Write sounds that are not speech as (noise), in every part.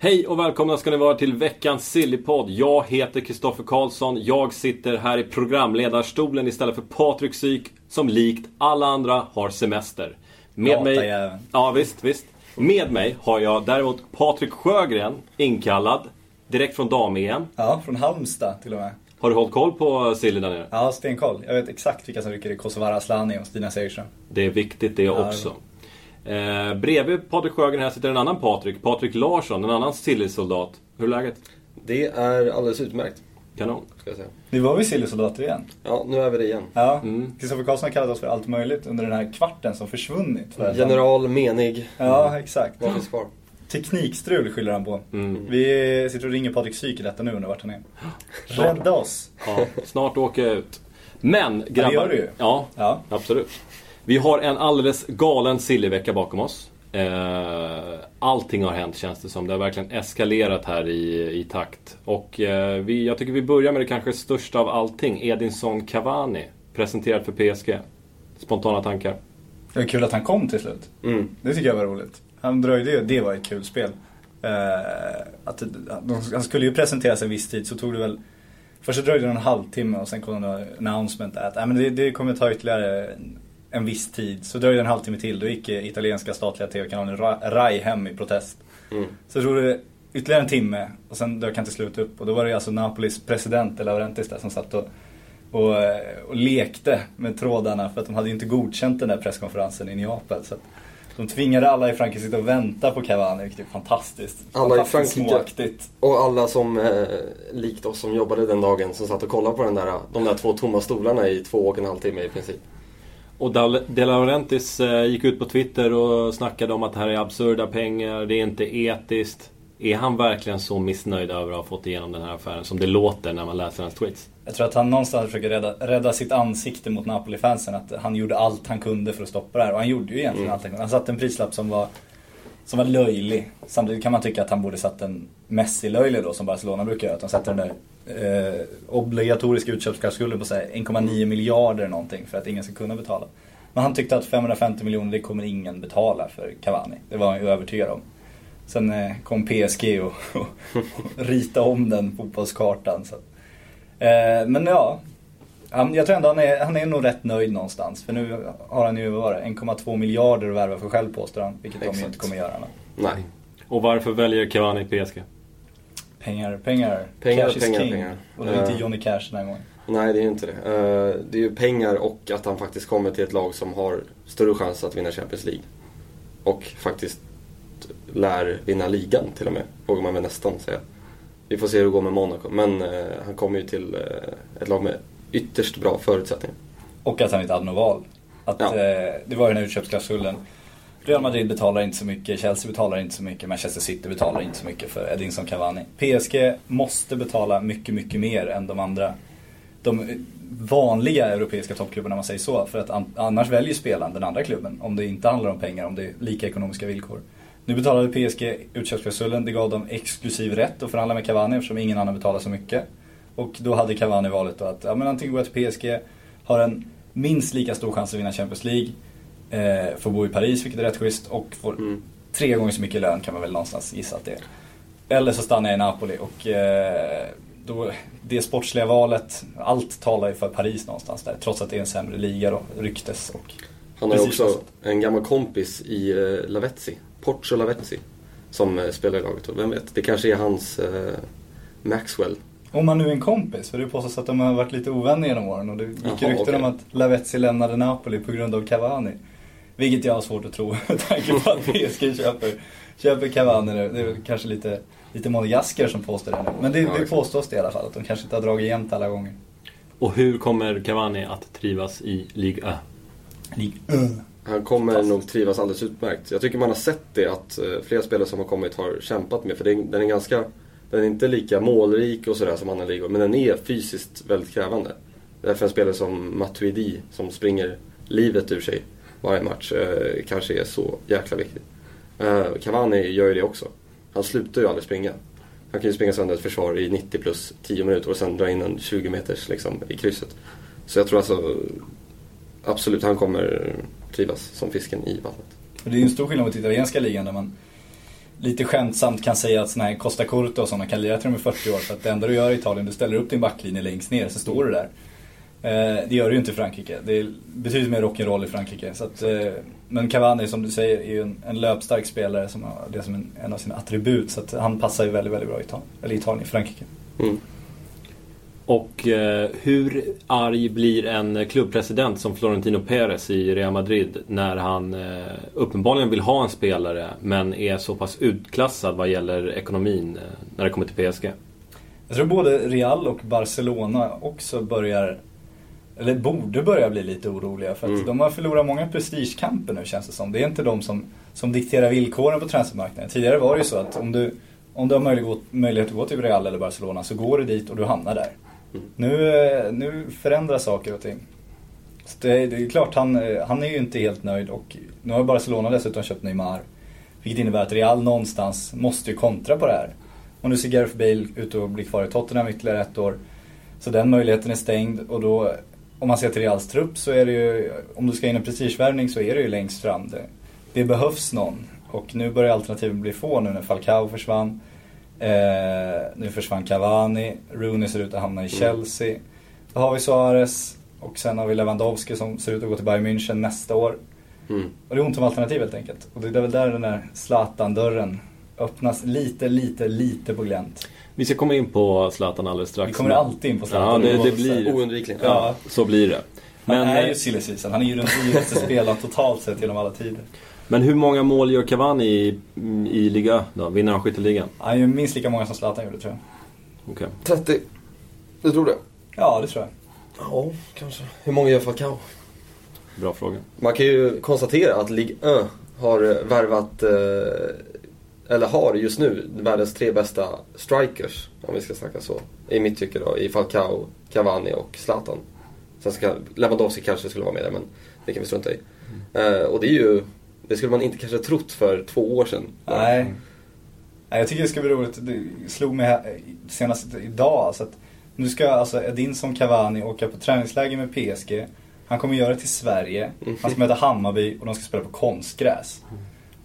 Hej och välkomna ska ni vara till veckans Sillypodd. Jag heter Kristoffer Karlsson. Jag sitter här i programledarstolen istället för Patrik Syk som likt alla andra har semester. Med mig... Datajäveln. Ja visst, visst. Med mig har jag däremot Patrik Sjögren inkallad direkt från dam-EM. Ja, från Halmstad till och med. Har du hållit koll på Silly där nere? Ja, stenkoll. Jag vet exakt vilka som rycker i Kosovare Asllani och Stina Segerström. Det är viktigt det också. Eh, bredvid Patrik Sjögren här sitter en annan Patrik, Patrik Larsson, en annan Silly-soldat. Hur är läget? Det är alldeles utmärkt, Kanon. ska jag säga. Nu var vi Sillysoldater igen. Ja, nu är vi det igen. Ja, Mm. Kristoffer Karlsson har kallat oss för allt möjligt under den här kvarten som försvunnit. Han- General, menig, Ja, exakt. vad finns kvar? Teknikstrul skyller han på. Mm. Vi sitter och ringer Patrik Syk i detta nu undrar vart han är. (gasps) Rädda oss! Ja, snart åker jag ut. Men grabbar. gör du ju. Ja, Ja. absolut. Vi har en alldeles galen Silly-vecka bakom oss. Eh, allting har hänt känns det som. Det har verkligen eskalerat här i, i takt. Och eh, vi, jag tycker vi börjar med det kanske största av allting. Edinson Cavani. Presenterad för PSG. Spontana tankar. Det var kul att han kom till slut. Mm. Det tycker jag var roligt. Han dröjde ju, det var ett kul spel. Eh, att, han skulle ju presenteras en viss tid så tog det väl Först dröjde det en halvtimme och sen kom det en announcement att äh, men det, det kommer ta ytterligare en, viss tid. Så dröjde det en halvtimme till, då gick eh, italienska statliga TV-kanalen Ra- Rai hem i protest. Mm. Så drog det ytterligare en timme och sen dök han till slut upp. Och då var det alltså Napolis president, De Laurentiis där, som satt och, och, eh, och lekte med trådarna för att de hade ju inte godkänt den där presskonferensen i Neapel. Så de tvingade alla i Frankrike att sitta och vänta på Cavani, vilket är fantastiskt. Alla i Fantastiskt Frankrike. småaktigt. Och alla som, eh, likt oss som jobbade den dagen, som satt och kollade på den där, de där två tomma stolarna i två och en halv timme i princip. Och De Laurentiis eh, gick ut på Twitter och snackade om att det här är absurda pengar, det är inte etiskt. Är han verkligen så missnöjd över att ha fått igenom den här affären som det låter när man läser hans tweets? Jag tror att han någonstans försöker rädda, rädda sitt ansikte mot Napoli-fansen. Att han gjorde allt han kunde för att stoppa det här. Och han gjorde ju egentligen Mm. allt han kunde. Han satte en prislapp som var, som var löjlig. Samtidigt kan man tycka att han borde satt en Messi-löjlig då, som Barcelona brukar göra. Att de sätter den där eh, obligatoriska utköpsklausulen på 1,9 miljarder eller någonting för att ingen ska kunna betala. Men han tyckte att 550 miljoner, det kommer ingen betala för Cavani. Det var han ju övertygad om. Sen eh, kom PSG och, och, och om den fotbollskartan. Så. Eh, men ja, han, jag tror ändå han är, han är nog rätt nöjd någonstans. För nu har han ju, vad var det, 1,2 miljarder att värva för själv påstår han. Vilket de ju Exakt. inte kommer göra. Nej. Och varför väljer Cavani PSG? Pengar, pengar. Pengar, cash is pengar, king. pengar. Och det är inte Eh. Johnny Cash den här gången. Nej, det är ju inte det. Eh, det är ju pengar och att han faktiskt kommer till ett lag som har större chans att vinna Champions League. Och faktiskt lär vinna ligan till och med, vågar man väl nästan säga. Vi får se hur det går med Monaco, men eh, han kommer ju till ett lag med ytterst bra förutsättningar. Och att han inte hade något val. Att, Ja. eh, det var ju den här utköpsklausulen. Real Madrid betalar inte så mycket, Chelsea betalar inte så mycket, Manchester City betalar inte så mycket för Edinson Cavani. PSG måste betala mycket, mycket mer än de andra. De vanliga europeiska toppklubbarna om man säger så. För att an- annars väljer spelaren den andra klubben. Om det inte handlar om pengar, om det är lika ekonomiska villkor. Nu betalade PSG utköpsklausulen, det gav dem exklusiv rätt att förhandla med Cavani eftersom ingen annan betalar så mycket. Och då hade Cavani valet då att ja, men antingen gå till PSG, har en minst lika stor chans att vinna Champions League, eh, får bo i Paris vilket är rätt schysst och får Mm. tre gånger så mycket lön kan man väl någonstans gissa att det är. Eller så stannar jag i Napoli och eh, då, det sportsliga valet, allt talar ju för Paris någonstans där. Trots att det är en sämre liga då, ryktes och Han har ju också så. en gammal kompis i eh, Lavezzi, Porto Lavezzi, som eh, spelar i laget. Och vem vet, det kanske är hans eh, Maxwell. Om man nu är en kompis, för det påstås att de har varit lite ovänner genom åren och det gick Jaha, rykten om okej. att Lavezzi lämnade Napoli på grund av Cavani. Vilket jag har svårt att tro (laughs) med tanke på att PSG köper, köper Cavani nu. Det är väl kanske lite, lite monegasker som påstår det nu. Men det, det påstås det i alla fall, att de kanske inte har dragit jämnt alla gånger. Och hur kommer Cavani att trivas i Ligue 1? Ligue Han kommer nog trivas alldeles utmärkt. Jag tycker man har sett det att eh, flera spelare som har kommit har kämpat med. För det är, den är ganska, den är inte lika målrik och sådär som andra ligor. Men den är fysiskt väldigt krävande. Därför en spelare som Matuidi som springer livet ur sig varje match eh, kanske är så jäkla viktig. Eh, Cavani gör ju det också. Han slutar ju aldrig springa. Han kan ju springa sönder ett försvar i 90 plus 10 minuter och sen dra in en 20 meters liksom, i krysset. Så jag tror alltså absolut han kommer trivas som fisken i vattnet. Det är ju en stor skillnad mot italienska ligan där man lite skämtsamt kan säga att såna här Costa Curta och sådana kan lira till de är 40 år. För att det enda du gör i Italien, du ställer upp din backlinje längst ner så står du där. Eh, det gör du ju inte i Frankrike. Det är betydligt mer rock'n'roll i Frankrike. Så att, eh, men Cavani som du säger är ju en, en löpstark spelare som har det som en, en av sina attribut. Så att han passar ju väldigt, väldigt bra i Italien, eller Italien, i Frankrike. Mm. Och eh, hur arg blir en klubbpresident som Florentino Perez i Real Madrid när han eh, uppenbarligen vill ha en spelare men är så pass utklassad vad gäller ekonomin eh, när det kommer till PSG? Jag tror både Real och Barcelona också börjar, eller borde börja bli lite oroliga. För att Mm. de har förlorat många prestigekamper nu känns det som. Det är inte de som, som dikterar villkoren på transfermarknaden. Tidigare var det ju så att om du, om du har möjlighet, möjlighet att gå till Real eller Barcelona så går du dit och du hamnar där. Mm. Nu, eh, nu förändras saker och ting. Så det, det är klart, han, eh, han är ju inte helt nöjd och nu har Barcelona dessutom köpt Neymar. Vilket innebär att Real någonstans måste ju kontra på det här. Och nu ser Gareth Bale ut att bli kvar i Tottenham ytterligare ett år. Så den möjligheten är stängd och då, om man ser till Reals trupp så är det ju, om du ska in en prestigevärvning så är det ju längst fram. Det, det behövs någon. Och nu börjar alternativen bli få nu när Falcao försvann. Eh, nu försvann Cavani, Rooney ser ut att hamna i Chelsea. Då har vi Suarez och sen har vi Lewandowski som ser ut att gå till Bayern München nästa år. Mm. Och det är ont om alternativ helt enkelt. Och det är väl där den där Zlatan-dörren öppnas lite, lite, lite på glänt. Vi ska komma in på Zlatan alldeles strax. Vi kommer alltid in på Zlatan. Ja, det, det blir Oundvikligen. Ja. Så blir det. Han Men, är eh, ju silly season. Han är ju den dyraste spelaren totalt sett genom alla tider. Men hur många mål gör Cavani i, i Liga då? Vinner han skytteligan? Han gör minst lika många som Zlatan gjorde tror jag. Okej. 30. Du tror det? Ja, det tror jag. Ja, kanske. Hur många gör Falcao? Bra fråga. Man kan ju konstatera att Ligue 1 har eh, värvat, eh, eller har just nu, världens tre bästa strikers. Om vi ska snacka så. I mitt tycke då, i Falcao, Cavani och Zlatan. Sen ska Lewandowski kanske skulle vara med där, men det kan vi strunta i. Eh, och det är ju, det skulle man inte kanske trott för två år sedan. Nej. Nej, jag tycker det ska bli roligt. Det slog mig här, senast idag alltså att nu ska alltså Edinson Cavani åka på träningsläger med PSG. Han kommer göra det till Sverige. Han ska möta Hammarby och de ska spela på konstgräs.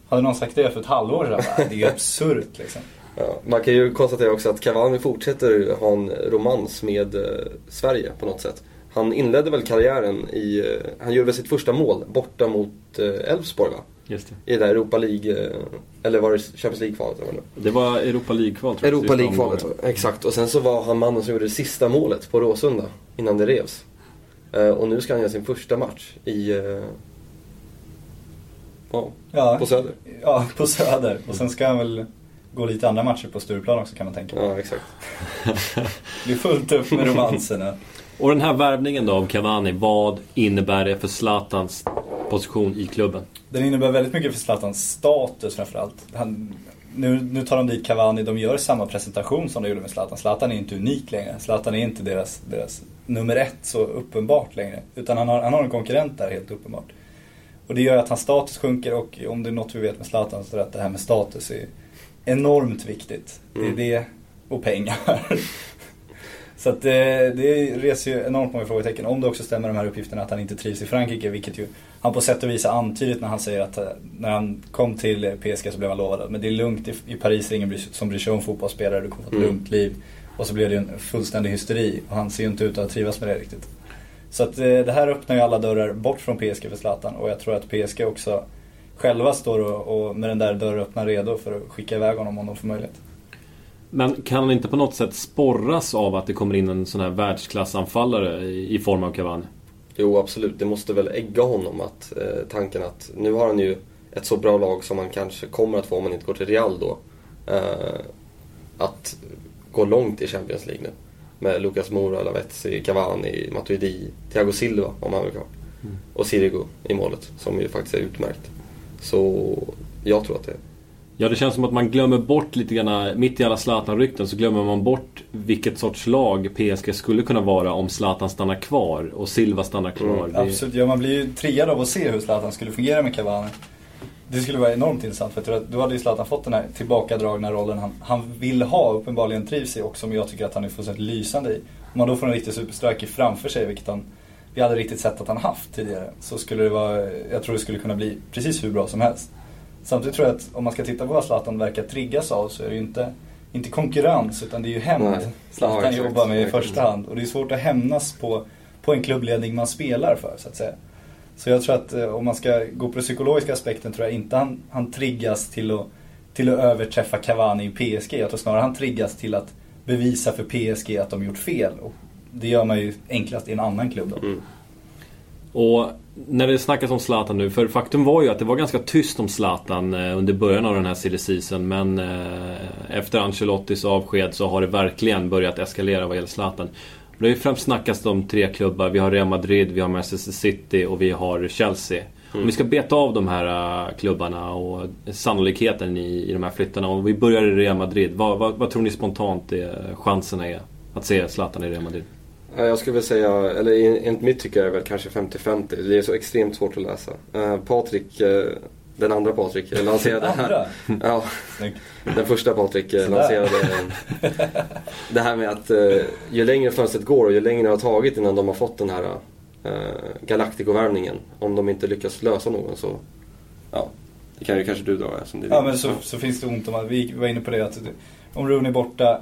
Hade någon sagt det för ett halvår sedan? bara, Det är ju absurt liksom. Ja, man kan ju konstatera också att Cavani fortsätter ha en romans med eh, Sverige på något sätt. Han inledde väl karriären i, eh, han gjorde väl sitt första mål borta mot eh, Elfsborg va? Just det. I det där Europa League, eh, eller var det Champions League-kvalet? det var? Europa League-kval tror jag. Europa League-kvalet, exakt. Och sen så var han mannen som gjorde det sista målet på Råsunda innan det revs. Eh, och nu ska han göra sin första match i, eh, ja, Ja, på Söder. (laughs) ja, på Söder. Och sen ska han väl gå lite andra matcher på Stureplan också kan man tänka. Ja, exakt. (laughs) Det är fullt upp med romanserna. (laughs) Och den här värvningen då av Cavani, vad innebär det för Zlatans position i klubben? Den innebär väldigt mycket för Zlatans status framförallt. Han, nu, nu tar de dit Cavani, de gör samma presentation som de gjorde med Zlatan. Zlatan är inte unik längre. Zlatan är inte deras, deras nummer ett så uppenbart längre. Utan han har, han har en konkurrent där helt uppenbart. Och det gör att hans status sjunker och om det är något vi vet med Zlatan så är det att det här med status är enormt viktigt. Mm. Det är det och pengar. Så att det, det reser ju enormt många frågetecken. Om det också stämmer de här uppgifterna att han inte trivs i Frankrike, vilket ju han på sätt och vis antydit när han säger att eh, när han kom till PSG så blev han lovad att men det är lugnt i, Paris, är ingen som bryr sig om fotbollsspelare, du kommer få ett Mm. lugnt liv. Och så blev det ju en fullständig hysteri och han ser ju inte ut att trivas med det riktigt. Så att eh, det här öppnar ju alla dörrar bort från PSG för Zlatan och jag tror att PSG också själva står och, och med den där dörröppnaren redo för att skicka iväg honom om de får möjlighet. Men kan han inte på något sätt sporras av att det kommer in en sån här världsklassanfallare i, form av Cavani? Jo, absolut. Det måste väl ägga honom att eh, tanken att nu har han ju ett så bra lag som han kanske kommer att få om han inte går till Real då. Eh, att gå långt i Champions League nu. Med Lucas Moura, Lavezzi, Cavani, Matuidi, Thiago Silva om han vill kvar. Och Sirigu i målet, som ju faktiskt är utmärkt. Så jag tror att det Ja, det känns som att man glömmer bort lite grann, mitt i alla Zlatan-rykten så glömmer man bort vilket sorts lag PSG skulle kunna vara om Zlatan stannar kvar och Silva stannar kvar. Mm, Absolut, ja man blir ju triad av att se hur Zlatan skulle fungera med Cavani. Det skulle vara enormt intressant för då hade ju Zlatan fått den här tillbakadragna rollen han, han vill ha, uppenbarligen trivs i och som jag tycker att han är fullständigt lysande i. Om man då får en riktig superstriker framför sig, vilket han, vi aldrig riktigt sett att han haft tidigare, så skulle det vara, jag tror det skulle kunna bli precis hur bra som helst. Samtidigt tror jag att om man ska titta på vad Zlatan verkar triggas av så är det ju inte, inte konkurrens utan det är ju hämnd exakt. jobbar med i första hand. Och det är svårt att hämnas på, på en klubbledning man spelar för så att säga. Så jag tror att eh, om man ska gå på den psykologiska aspekten tror jag inte han, han triggas till att, till att överträffa Cavani i PSG. Jag tror snarare han triggas till att bevisa för PSG att de gjort fel. Och det gör man ju enklast i en annan klubb då. Mm. Och när det snackas om Zlatan nu, för faktum var ju att det var ganska tyst om Zlatan eh, under början av den här silly season men eh, efter Ancelottis avsked så har det verkligen börjat eskalera vad gäller Zlatan. Det har ju främst snackats om tre klubbar. Vi har Real Madrid, vi har Manchester City och vi har Chelsea. Om vi ska beta av de här eh, klubbarna och sannolikheten i, i de här flyttarna. Om vi börjar i Real Madrid, vad, vad, vad tror ni spontant är, chanserna är att se Zlatan i Real Madrid? Ja, Jag skulle väl säga, eller en- enligt mitt tycke är det väl kanske 50-50. Det är så extremt svårt att läsa. Eh, Patrik, eh, den andra Patrik, eh, lanserade Andra? (laughs) Ja, Snyggt. den första Patrik eh, lanserade eh, (laughs) det här med att eh, ju längre fönstret går och ju längre det har tagit innan de har fått den här eh, Galactico-värvningen. Om de inte lyckas lösa någon så, ja, det kan ju kanske du dra som det Ja men så, så finns det ont om vi var inne på det att om Rooney är borta,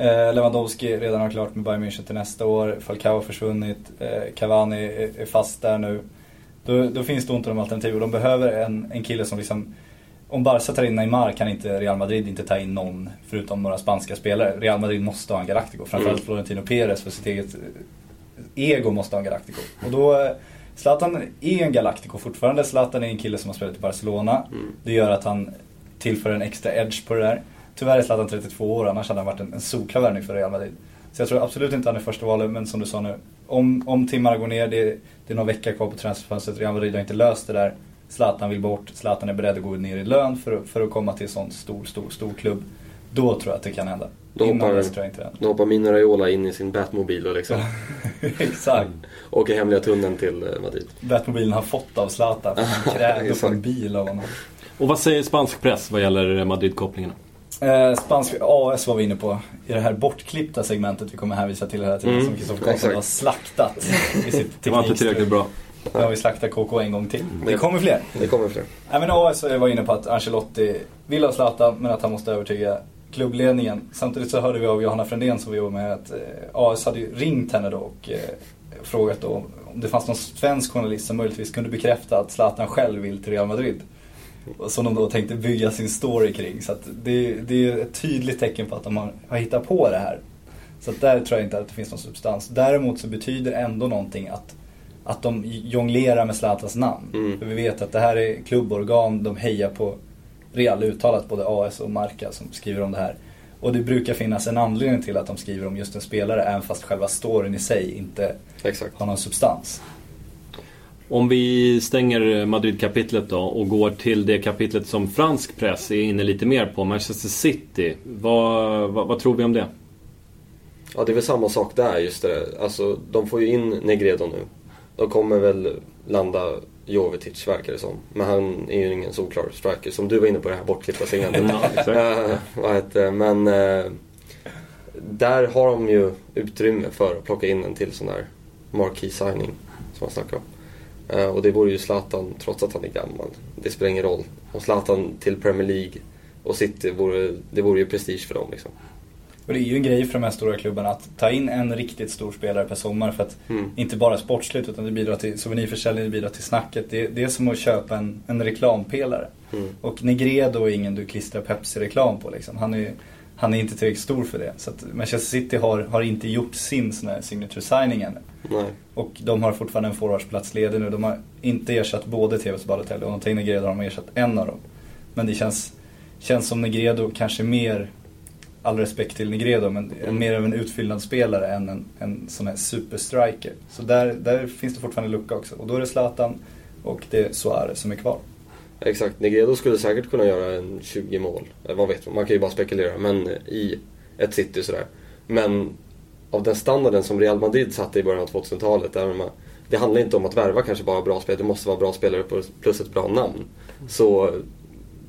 eh, Lewandowski redan har klart med Bayern München till nästa år, Falcao har försvunnit, eh, Cavani är, är fast där nu. Då, då finns det ont om alternativ och de behöver en, en kille som liksom om Barca tar in Neymar kan inte Real Madrid inte ta in någon förutom några spanska spelare. Real Madrid måste ha en Galactico. Framförallt Mm. Florentino Perez för sitt eget eh, ego måste ha en Galactico. Och då, Zlatan är en Galactico fortfarande. Zlatan är en kille som har spelat i Barcelona. Mm. Det gör att han tillför en extra edge på det där. Tyvärr är Zlatan 32 år, annars hade han varit en, en solklar värvning för Real Madrid. Så jag tror absolut inte han är första valet, men som du sa nu. Om, om timmarna går ner, det, det är någon vecka kvar på transferfönstret, Real Madrid har inte löst det där. Zlatan vill bort, Zlatan är beredd att gå ner i lön för, att- för att komma till en sån stor, stor, stor klubb. Då tror jag att det kan hända. Då hoppar- dess tror jag inte det. Då hoppar Mino Raiola in i sin Batmobil och liksom (laughs) Exakt. (laughs) åker hemliga tunneln till eh, Madrid. Batmobilen har fått av Zlatan. (laughs) Krävde på en bil av honom. Och vad säger spansk press vad gäller Madrid-kopplingarna? Eh, spansk AS var vi inne på i det här bortklippta segmentet vi kommer hänvisa till hela tiden Mm, som Kristoffer Karlsson har slaktat i sitt Det var inte tillräckligt bra. Nu har vi slaktat KK en gång till. Det kommer fler. Det kommer fler. Men AS var inne på att Ancelotti vill ha Zlatan men att han måste övertyga klubbledningen. Samtidigt så hörde vi av Johanna Frändén som vi jobbar med att eh, AS hade ringt henne då och eh, frågat då om det fanns någon svensk journalist som möjligtvis kunde bekräfta att Zlatan själv vill till Real Madrid. Som de då tänkte bygga sin story kring. Så det, det är ett tydligt tecken på att de har, har hittat på det här. Så där tror jag inte att det finns någon substans. Däremot så betyder ändå någonting att, att de jonglerar med Zlatans namn. Mm. För vi vet att det här är klubborgan, de hejar på Real uttalat, både AS och Marca som skriver om det här. Och det brukar finnas en anledning till att de skriver om just en spelare även fast själva storyn i sig inte Exakt. har någon substans. Om vi stänger Madrid-kapitlet då och går till det kapitlet som fransk press är inne lite mer på, Manchester City. Vad, vad, vad tror vi om det? Ja, det är väl samma sak där just det. Alltså, de får ju in Negredo nu. De kommer väl landa Jovetic verkar det som. Men han är ju ingen solklar striker. Som du var inne på det här bortklippta segmentet. (laughs) Ja. Eh? Men eh, där har de ju utrymme för att plocka in en till sån där marquee signing som man snackar om. Eh, och det vore ju Zlatan, trots att han är gammal. Det spelar ingen roll. Om Zlatan till Premier League och City, vore, det vore ju prestige för dem liksom. Och det är ju en grej för de här stora klubbarna att ta in en riktigt stor spelare per sommar för att Mm. inte bara sportsligt utan det bidrar till souvenirförsäljning, det bidrar till snacket. Det, det är som att köpa en, en reklampelare. Mm. Och Negredo är ingen du klistrar Pepsi-reklam på liksom. Han är, han är inte tillräckligt stor för det. Så Manchester City har, har inte gjort sin sån här signature signing än. Nej. Och de har fortfarande en forwardsplats ledig nu. De har inte ersatt både Tevez och Balotelli. Och in Negredo har de ersatt en av dem. Men det känns, känns som Negredo kanske mer, all respekt till Negredo, men Mm. mer av en utfyllnadsspelare än en, en sån här superstriker. Så där, där finns det fortfarande lucka också. Och då är det Zlatan och det är Suarez som är kvar. Exakt, Negredo skulle säkert kunna göra en 20 mål. Eh, Vad vet man, man kan ju bara spekulera. Men i ett city sådär. Men av den standarden som Real Madrid satte i början av 2000-talet. Där man, det handlar inte om att värva kanske bara bra spelare. Det måste vara bra spelare plus ett bra namn. Så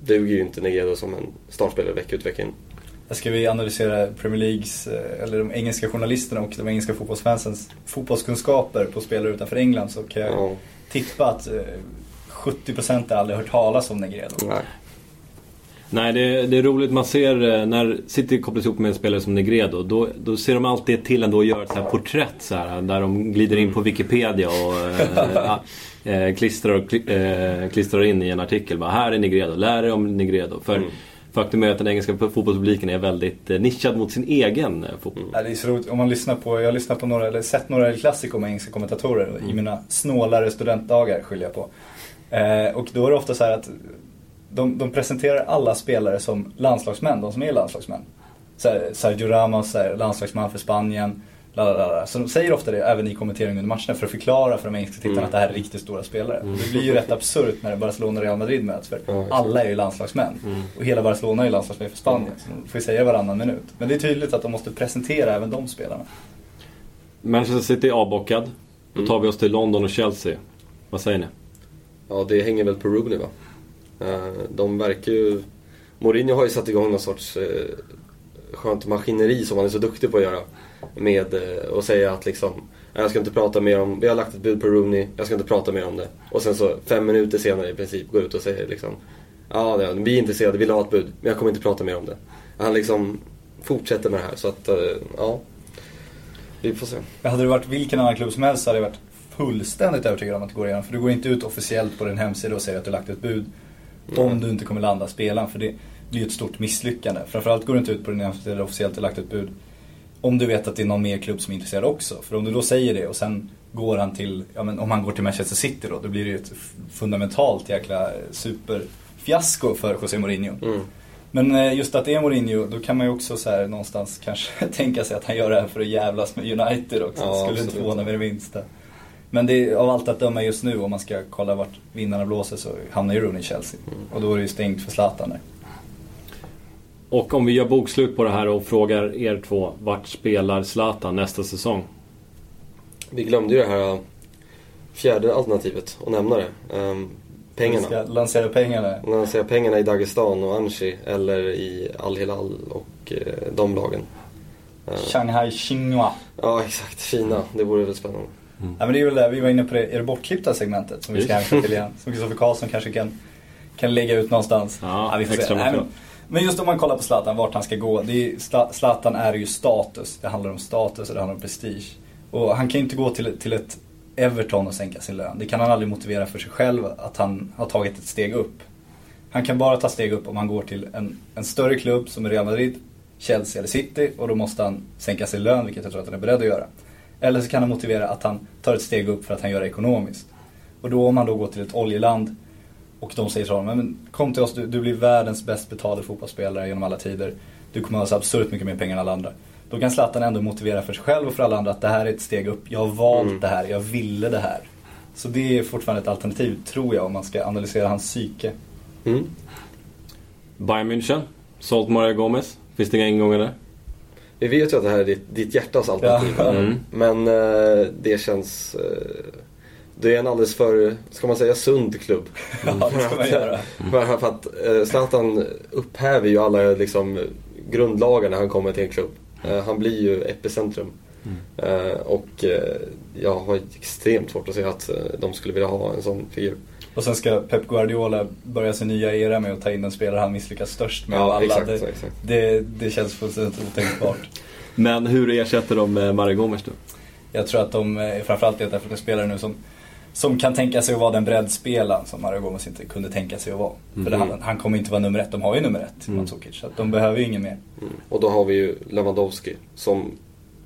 duger ju inte Negredo som en startspelare vecka ut vecka in. Ska vi analysera Premier Leagues, eh, eller de engelska journalisterna och de engelska fotbollsfansens fotbollskunskaper på spelare utanför England så kan jag Ja, tippa att eh, 70% har aldrig hört talas om Negredo. nej. Nej, det, det är roligt. Man ser eh, när City kopplas ihop med en spelare som Negredo. Då, då ser de alltid till ändå att göra ett så här porträtt så här, där de glider in på Wikipedia och eh, klistrar, och, eh, klistrar in i en artikel. Bara, här är Negredo, lär er om Negredo. För Mm. faktum är att den engelska fotbollspubliken är väldigt nischad mot sin egen fotboll. Ja, det är så roligt. Om man lyssnar på, jag har lyssnat på några, eller sett några El Clasico med engelska kommentatorer Mm. i mina snålare studentdagar skyller jag på. Eh, och då är det ofta så här att de, de presenterar alla spelare som landslagsmän, de som är landslagsmän. Här, Sergio Ramos, här, landslagsman för Spanien. La, la, la, la. Så de säger ofta det även i kommenteringen under matcherna för att förklara för de engelska tittarna Mm. att det här är riktigt stora spelare. Det blir ju rätt absurt när Barcelona och Real Madrid möts för exakt. alla är ju landslagsmän. Och hela Barcelona är ju landslagsmän för Spanien. Så de får ju säga varannan minut. Men det är tydligt att de måste presentera även de spelarna. Manchester City är avbockad. Då Mm. tar vi oss till London och Chelsea. Vad säger ni? Ja, det hänger väl på Rooney va? Eh, de verkar ju... Mourinho har ju satt igång någon sorts eh, skönt maskineri som han är så duktig på att göra. Med eh, att säga att liksom, jag ska inte prata mer om, vi har lagt ett bud på Rooney, jag ska inte prata mer om det. Och sen så fem minuter senare i princip går ut och säger liksom, ja vi är intresserade, vi vill ha ett bud, men jag kommer inte prata mer om det. Han liksom fortsätter med det här så att, ja. Vi får se. Hade det varit vilken annan klubb som helst så hade det varit fullständigt övertygad om att det går igenom. För du går inte ut officiellt på din hemsida och säger att du lagt ett bud. Om du inte kommer landa spelaren. För det blir ju ett stort misslyckande. Framförallt går du inte ut på din hemsida och officiellt har lagt ett bud. Om du vet att det är någon mer klubb som är intresserad också. För om du då säger det och sen går han till, ja men om han går till Manchester City då. Då blir det ju ett fundamentalt jäkla superfiasko för José Mourinho. Mm. Men eh, just att det är Mourinho, då kan man ju också så någonstans kanske (laughs) tänka sig att han gör det här för att jävlas med United också. Ja, skulle inte absolut. förvåna mig det minsta. Men det är, av allt att döma just nu, om man ska kolla vart vinnarna blåser så hamnar ju Rooney i Chelsea. Och då är det ju stängt för Zlatan där. Och om vi gör bokslut på det här och frågar er två. Vart spelar Zlatan nästa säsong? Vi glömde ju det här fjärde alternativet att nämna det. Ehm, Vi pengarna. ska lansera pengarna. Säger pengarna i Dagestan och Anshi eller i Al-Hilal och eh, de lagen. Eh, Shanghai Xinhua. Ja, exakt. Kina. Det vore väl spännande. Ja men det är väl det, vi var inne på det, är det bortklippta segmentet som vi ska hänvisa till igen. Som Kristoffer Karlsson kanske kan, kan lägga ut någonstans. Ja, vi får se. Nej, men, men just om man kollar på Zlatan, vart han ska gå. Det är, Zla- Zlatan är ju status. Det handlar om status och det handlar om prestige. Och han kan ju inte gå till, till ett Everton och sänka sin lön. Det kan han aldrig motivera för sig själv att han har tagit ett steg upp. Han kan bara ta steg upp om han går till en, en större klubb som Real Madrid, Chelsea eller City och då måste han sänka sin lön, vilket jag tror att han är beredd att göra. Eller så kan han motivera att han tar ett steg upp för att han gör det ekonomiskt. Och då om han då går till ett oljeland och de säger till honom, men kom till oss, du, du blir världens bäst betalade fotbollsspelare genom alla tider. Du kommer ha så absurt mycket mer pengar än alla andra. Då kan Zlatan ändå motivera för sig själv och för alla andra att det här är ett steg upp. Jag har valt Mm. det här, jag ville det här. Så det är fortfarande ett alternativ, tror jag, om man ska analysera hans psyke. Mm. Bayern München? Sålt Mario Gomez? Finns det inga ingångar där? Vi vet ju att det här är ditt, ditt hjärtas alternativ. Ja. Mm. Men eh, det känns... Eh, det är en alldeles för, ska man säga, sund klubb. (laughs) Ja, det ska man göra. För för att eh, Zlatan upphäver ju alla liksom, grundlagar när han kommer till en klubb. Eh, han blir ju epicentrum. Eh, och eh, jag har extremt svårt att se att eh, de skulle vilja ha en sån figur. Och sen ska Pep Guardiola börja sin nya era med att ta in den spelare han misslyckas störst med Ja, av alla. exakt, det, exakt. Det, det känns fullständigt otänkbart. (laughs) Men hur ersätter de eh, Mario Gomez då? Jag tror att de eh, framförallt letar efter spelare nu som, som kan tänka sig att vara den breddspelaren som Mario Gomez inte kunde tänka sig att vara. För det, Mhm. han, han kommer inte vara nummer ett. De har ju nummer ett, Mm. Mandzukic. Så de behöver ju ingen mer. Mm. Och då har vi ju Lewandowski som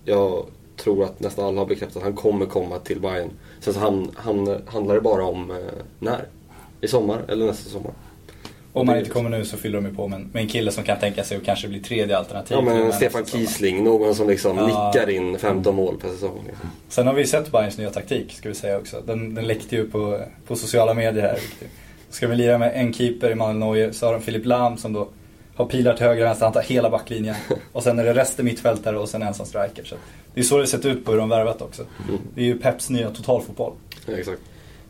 jag tror att nästan alla har bekräftat att han kommer komma till Bayern. Sen så han, han, handlar det bara om eh, när. I sommar eller nästa sommar. Om han inte kommer nu så fyller de ju på med en, med en kille som kan tänka sig att kanske bli tredje alternativ. Ja men Stefan. Kiesling, någon som liksom Ja. nickar in 15 mål per säsong. Liksom. Sen har vi sett Bayerns nya taktik, ska vi säga också. Den, den läckte ju på, på sociala medier här. Ska vi lira med en keeper, Emanuel Neuer, så har de Filip Lahm som då har pilar till höger och vänster, han tar hela backlinjen. Och sen är det resten mittfältare och sen ensam striker. Så det är så det sett ut på hur de värvat också. Det är ju Peps nya totalfotboll. Ja, exakt.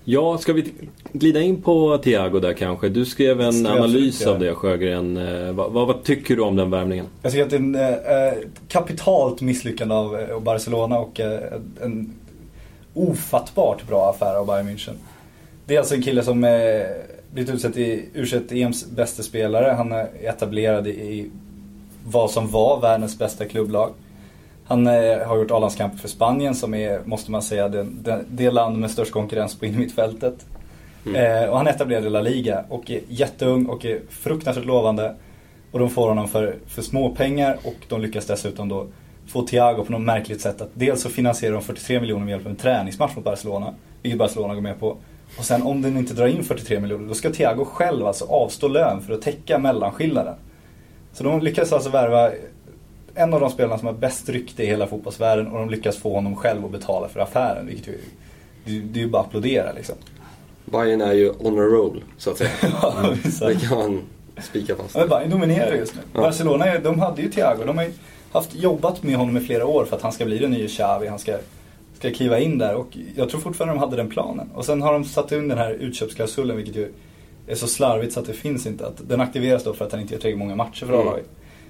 Ja, ska vi glida in på Thiago där kanske? Du skrev en jag analys av det Sjögren. Eh, Vad, vad, vad tycker du om den värvningen? Jag tycker att det är eh, eh, kapitalt misslyckande av eh, Barcelona och eh, en ofattbart bra affär av Bayern München. Det är alltså en kille som, eh, blivit utsedd till U21-EMs bästa spelare. Han är etablerad i vad som var världens bästa klubblag. Han eh, har gjort A-landskamper för Spanien som är, måste man säga, det, det, det land med störst konkurrens på (laughs) innermittfältet. Mm. Eh, och han etablerade La Liga och är jätteung och är fruktansvärt lovande. Och de får honom för, för små pengar och de lyckas dessutom då få Thiago på något märkligt sätt att dels så finansierar de 43 miljoner med hjälp av en träningsmatch mot Barcelona. Vilket Barcelona går med på. Och sen om den inte drar in 43 miljoner då ska Thiago själv alltså avstå lön för att täcka mellanskillnaden. Så de lyckas alltså värva en av de spelarna som har bäst rykte i hela fotbollsvärlden och de lyckas få honom själv att betala för affären. Vilket ju, det, det är ju bara att applådera liksom. Bayern är ju on a roll, så att säga. (laughs) Det kan man spika fast. Ja, Bayern dominerar just nu. Ja. Barcelona, de hade ju Thiago. De har haft, jobbat med honom i flera år för att han ska bli den nya Xavi. Han ska, ska kliva in där och jag tror fortfarande de hade den planen. Och sen har de satt in den här utköpsklausulen vilket ju är så slarvigt så att det finns inte. Att den aktiveras då för att han inte gör tillräckligt många matcher för mm. A-laget.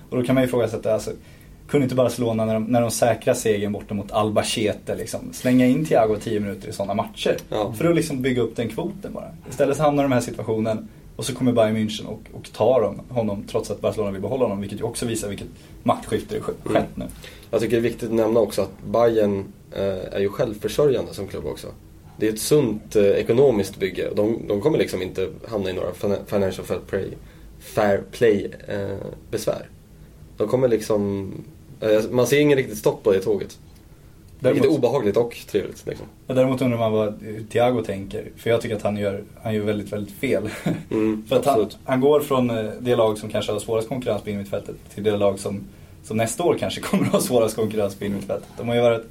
Och då kan man ju ifrågasätta, alltså, kunde inte Barcelona när de, när de säkrar segern borta mot Albacete liksom, slänga in Thiago 10 minuter i sådana matcher? Ja. För att liksom bygga upp den kvoten bara. Istället så hamnar de i den här situationen och så kommer Bayern München och, och tar honom trots att Barcelona vill behålla honom. Vilket ju också visar vilket maktskifte det skett mm. nu. Jag tycker det är viktigt att nämna också att Bayern är ju självförsörjande som klubb också. Det är ett sunt eh, ekonomiskt bygge. De, de kommer liksom inte hamna i några financial fair play, fair play eh, besvär. De kommer liksom... Eh, man ser ingen riktigt stopp på det tåget. Däremot, Lite obehagligt och trevligt. Liksom. däremot undrar man vad Thiago tänker. För jag tycker att han gör, han gör väldigt, väldigt fel. Mm, (laughs) för att han, han, går från eh, det lag som kanske har svårast konkurrens på innermittfältet till det lag som, som nästa år kanske (laughs) kommer att ha svårast konkurrens på innermittfältet. De har ju varit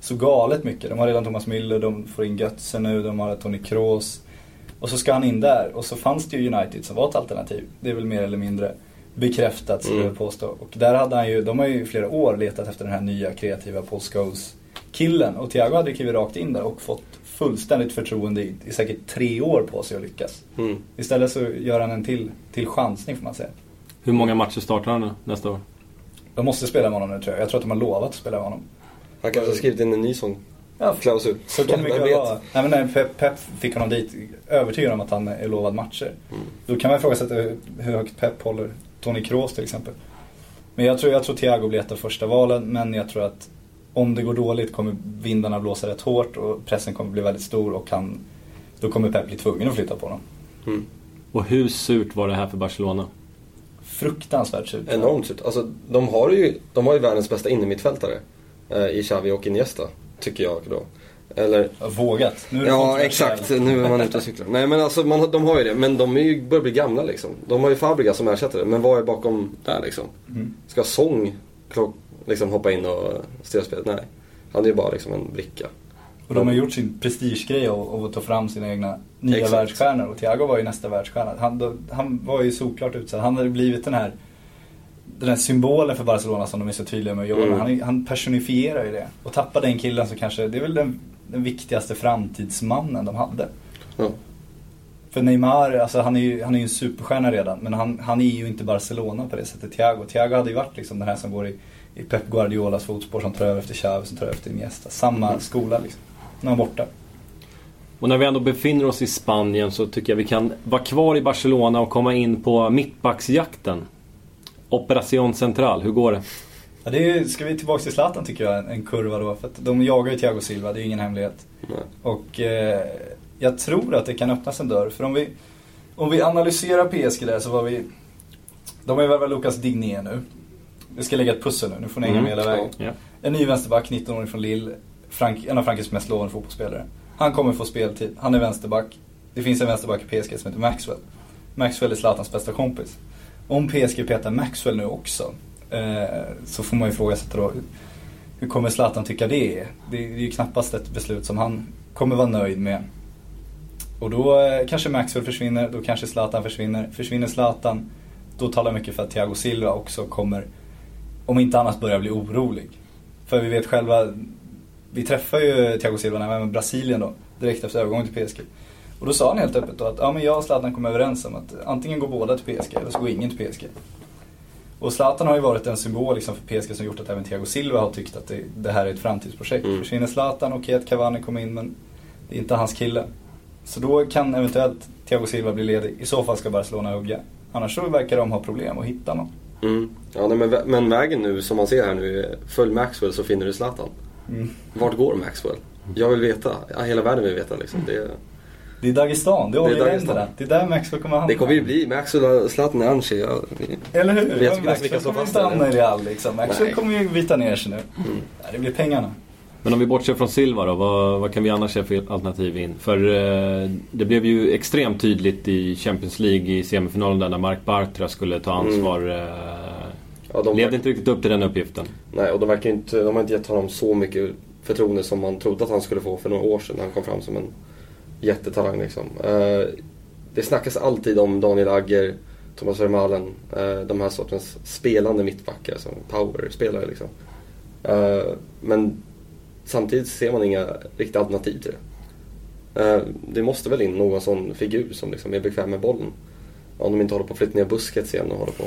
så galet mycket. De har redan Thomas Müller, de får in Götze nu, de har Toni Kroos. Och så ska han in där. Och så fanns det ju United som var ett alternativ. Det är väl mer eller mindre bekräftat skulle mm. jag påstå. Och där hade han ju, de har ju i flera år letat efter den här nya kreativa Paul Scholes killen. Och Thiago hade klivit rakt in där och fått fullständigt förtroende i, i säkert tre år på sig att lyckas. Mm. Istället så gör han en till, till chansning får man säga. Hur många matcher startar han nu nästa år? De måste spela med honom nu tror jag. Jag tror att de har lovat att spela med honom. Han kanske har skrivit in en ny sån ja, klausul. Så kan det mycket vara. Nej, men när Pep, Pep fick honom dit, övertygad om att han är lovad matcher. Mm. Då kan man ifrågasätta hur högt Pep håller Tony Kroos till exempel. Men jag tror, jag tror Thiago blir ett av första valen, men jag tror att om det går dåligt kommer vindarna blåsa rätt hårt och pressen kommer bli väldigt stor och han, då kommer Pep bli tvungen att flytta på honom. Mm. Och hur surt var det här för Barcelona? Fruktansvärt surt. Enormt surt. Alltså, de, har ju, de har ju världens bästa innermittfältare eh, i Xavi och Iniesta, tycker jag då. Eller... Vågat. Nu är ja, exakt. Nu är man ute och cyklar. Nej, men alltså, man, de har ju det. Men de är ju, börjar bli gamla liksom. De har ju Fabregas som ersättare. Men vad är bakom där liksom? Mm. Ska Song liksom hoppa in och styra spelet? Nej. Han är ju bara liksom en bricka. Och de har gjort sin prestigegrej av att ta fram sina egna nya Exakt. världsstjärnor. Och Thiago var ju nästa världsstjärna. Han, då, han var ju såklart utsedd. Han hade blivit den här, den här symbolen för Barcelona som de är så tydliga med att jobba mm. han, han personifierar ju det. Och tappar den killen så kanske, det är väl den, den viktigaste framtidsmannen de hade. Mm. För Neymar, alltså han är ju, han är ju en superstjärna redan. Men han, han är ju inte Barcelona på det sättet. Thiago, Thiago hade ju varit liksom den här som går i i Pep Guardiolas fotspår som tar över efter Xavi, som tar över efter Iniesta. Samma mm. skola liksom. Nu är han borta. Och när vi ändå befinner oss i Spanien så tycker jag vi kan vara kvar i Barcelona och komma in på mittbacksjakten. Operation Central, hur går det? Ja, det är, ska vi tillbaka till Zlatan tycker jag, en, kurva då. För de jagar ju Thiago Silva, det är ingen hemlighet. Nej. Och eh, jag tror att det kan öppnas en dörr. För om vi, om vi analyserar PSG där så var vi... De har ju värvat Lucas Digné nu. Vi ska lägga ett pussel nu, nu får ni hänga med hela vägen. Ja. En ny vänsterback, 19-åring från Lille. Frank, en av Frankrikes mest lovande fotbollsspelare. Han kommer få speltid, han är vänsterback. Det finns en vänsterback i PSG som heter Maxwell. Maxwell är Zlatans bästa kompis. Om PSG petar Maxwell nu också, eh, så får man ju ifrågasätta då, hur kommer Zlatan tycka det är? Det är ju knappast ett beslut som han kommer vara nöjd med. Och då eh, kanske Maxwell försvinner, då kanske Zlatan försvinner. Försvinner Zlatan, då talar mycket för att Thiago Silva också kommer om inte annat börjar bli orolig. För vi vet själva, vi träffar ju Thiago Silva när vi var med Brasilien då, direkt efter övergången till PSG. Och då sa han helt öppet då att ja, men jag och Zlatan kom överens om att antingen går båda till PSG eller så går ingen till PSG. Och Zlatan har ju varit en symbol liksom för PSG som gjort att även Thiago Silva har tyckt att det, det här är ett framtidsprojekt. Mm. Försvinner Zlatan, okej okay, att Cavani kommer in men det är inte hans kille. Så då kan eventuellt Thiago Silva bli ledig. I så fall ska Barcelona hugga. Annars så verkar de ha problem att hitta någon. Mm. Ja, nej, men, vä- men vägen nu som man ser här nu, är följ Maxwell så finner du Zlatan. Mm. Vart går Maxwell? Jag vill veta. Ja, hela världen vill veta liksom. Det, Det är Dagestan, det är Det är oljeländerna. Det är där Maxwell kommer hamna. det kommer ju bli Maxwell och Zlatan i Anchi. Ja, Eller hur? Jag tycker Maxwell kommer inte hamna i Real liksom. Maxwell kommer ju vita ner sig nu. Mm. Ja, det blir pengarna. Men om vi bortser från Silva då, vad, vad kan vi annars se för alternativ in? För eh, det blev ju extremt tydligt i Champions League i semifinalen där när Mark Bartra skulle ta ansvar. Eh, Ja, de, levde inte riktigt upp till den uppgiften. Nej, och de, verkar inte, de har inte gett honom så mycket förtroende som man trodde att han skulle få för några år sedan när han kom fram som en jättetalang. Liksom. Eh, det snackas alltid om Daniel Agger, Thomas Vermaelen, eh, de här sortens spelande mittbackar, som powerspelare. Liksom. Eh, men samtidigt ser man inga riktiga alternativ till det. Det måste väl in någon sån figur som liksom är bekväm med bollen. Om de inte håller på att flytta ner Busquets igen och håller på.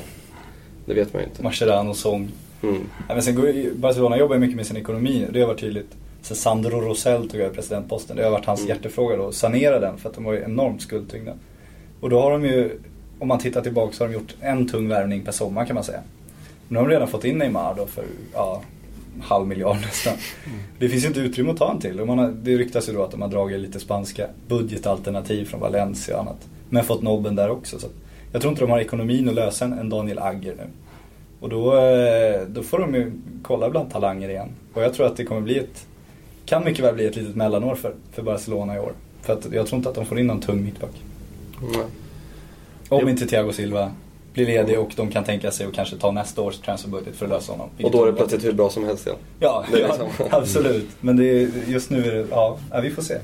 Det vet man ju inte. Mascherano, Song. Mm. Men sen går Barcelona jobbar ju mycket med sin ekonomi. Det har varit tydligt. Så Sandro Rosell tog över presidentposten. Det har varit hans Mm. hjärtefråga då. att Sanera den för att de var ju enormt skuldtyngda. Och då har de ju, om man tittar tillbaka så har de gjort en tung värvning per sommar kan man säga. Nu har de redan fått in Neymar då för, ja, halv miljard nästan. Det finns ju inte utrymme att ta en till. Och man har, det ryktas ju då att de har dragit lite spanska budgetalternativ från Valencia och annat. Men fått nobben där också. Så jag tror inte de har ekonomin att lösa en, en Daniel Agger nu. Och då, eh, då får de ju kolla bland talanger igen. Och jag tror att det kommer bli ett, kan mycket väl bli ett litet mellanår för, för Barcelona i år. För att jag tror inte att de får in någon tung mittback. Nej. Om Jo. inte Thiago Silva blir ledig och de kan tänka sig att kanske ta nästa års transferbudget för att lösa honom. Och då är det plötsligt hur bra som helst igen. Ja, ja liksom- (laughs) absolut. Men det är, just nu är det, ja, vi får se.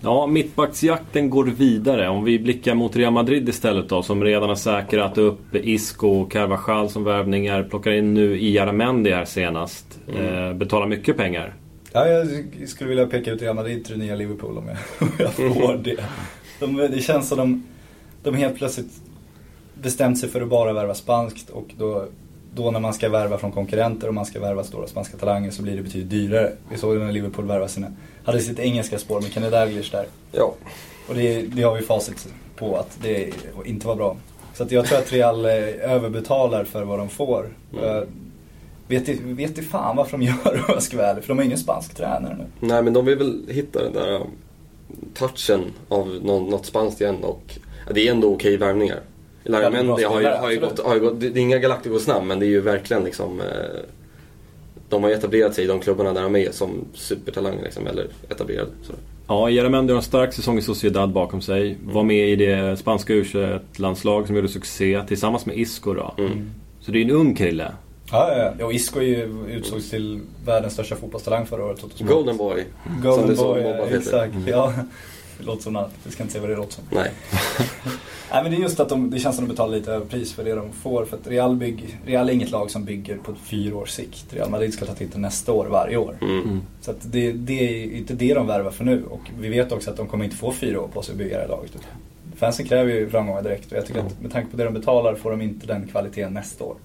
Ja, mittbacksjakten går vidare. Om vi blickar mot Real Madrid istället då, som redan har säkrat upp Isco och Carvajal som värvningar. Plockar in nu Iaramendi här senast. Eh, betalar mycket pengar. Ja, jag skulle vilja peka ut Real Madrid till det nya Liverpool om jag, (laughs) om jag får det. De, det känns som de, de helt plötsligt bestämt sig för att bara värva spanskt och då, då när man ska värva från konkurrenter och man ska värva stora spanska talanger så blir det betydligt dyrare. Vi såg det när Liverpool värvade sina, hade sitt engelska spår med Kenny Dalglish där. Ja. Och det, det har vi facit på att det inte var bra. Så jag tror att Real eh, överbetalar för vad de får. Mm. Vet, vet i fan varför de gör det (laughs) om jag ska vara ärlig, för de har ingen spansk tränare nu. Nej men de vill väl hitta den där um, touchen av någon, något spanskt igen och ja, det är ändå okej värvningar. Ja, det är bra Laramendi har ju, har ju gått, har ju gått, det är inga Galacticos namn men det är ju verkligen liksom eh, De har ju etablerat sig i de klubbarna där de är som supertalanger liksom, eller etablerade. Så. Ja, Iaramendi har en stark säsong i Sociedad bakom sig. Var med i det spanska u landslag som gjorde succé tillsammans med Isco då. Mm. Så det är en ung kille. Ja, ja, ja. Och Isco är ju utsågs till världens största fotbollstalang förra året. Golden Boy. som Golden det så Boy, ja, exakt. Ja. Det låter som något. Vi ska inte säga vad det låter som. Nej. (laughs) Nej men det är just att de, det känns som att de betalar lite överpris för det de får. För att Real, bygg, Real är inget lag som bygger på fyra års sikt. Real Madrid ska ta titeln nästa år, varje år. Mm. Så att det, det är inte det de värvar för nu. Och vi vet också att de kommer inte få fyra år på sig att bygga det här laget. Fansen kräver ju framgångar direkt och jag tycker att med tanke på det de betalar får de inte den kvaliteten nästa år.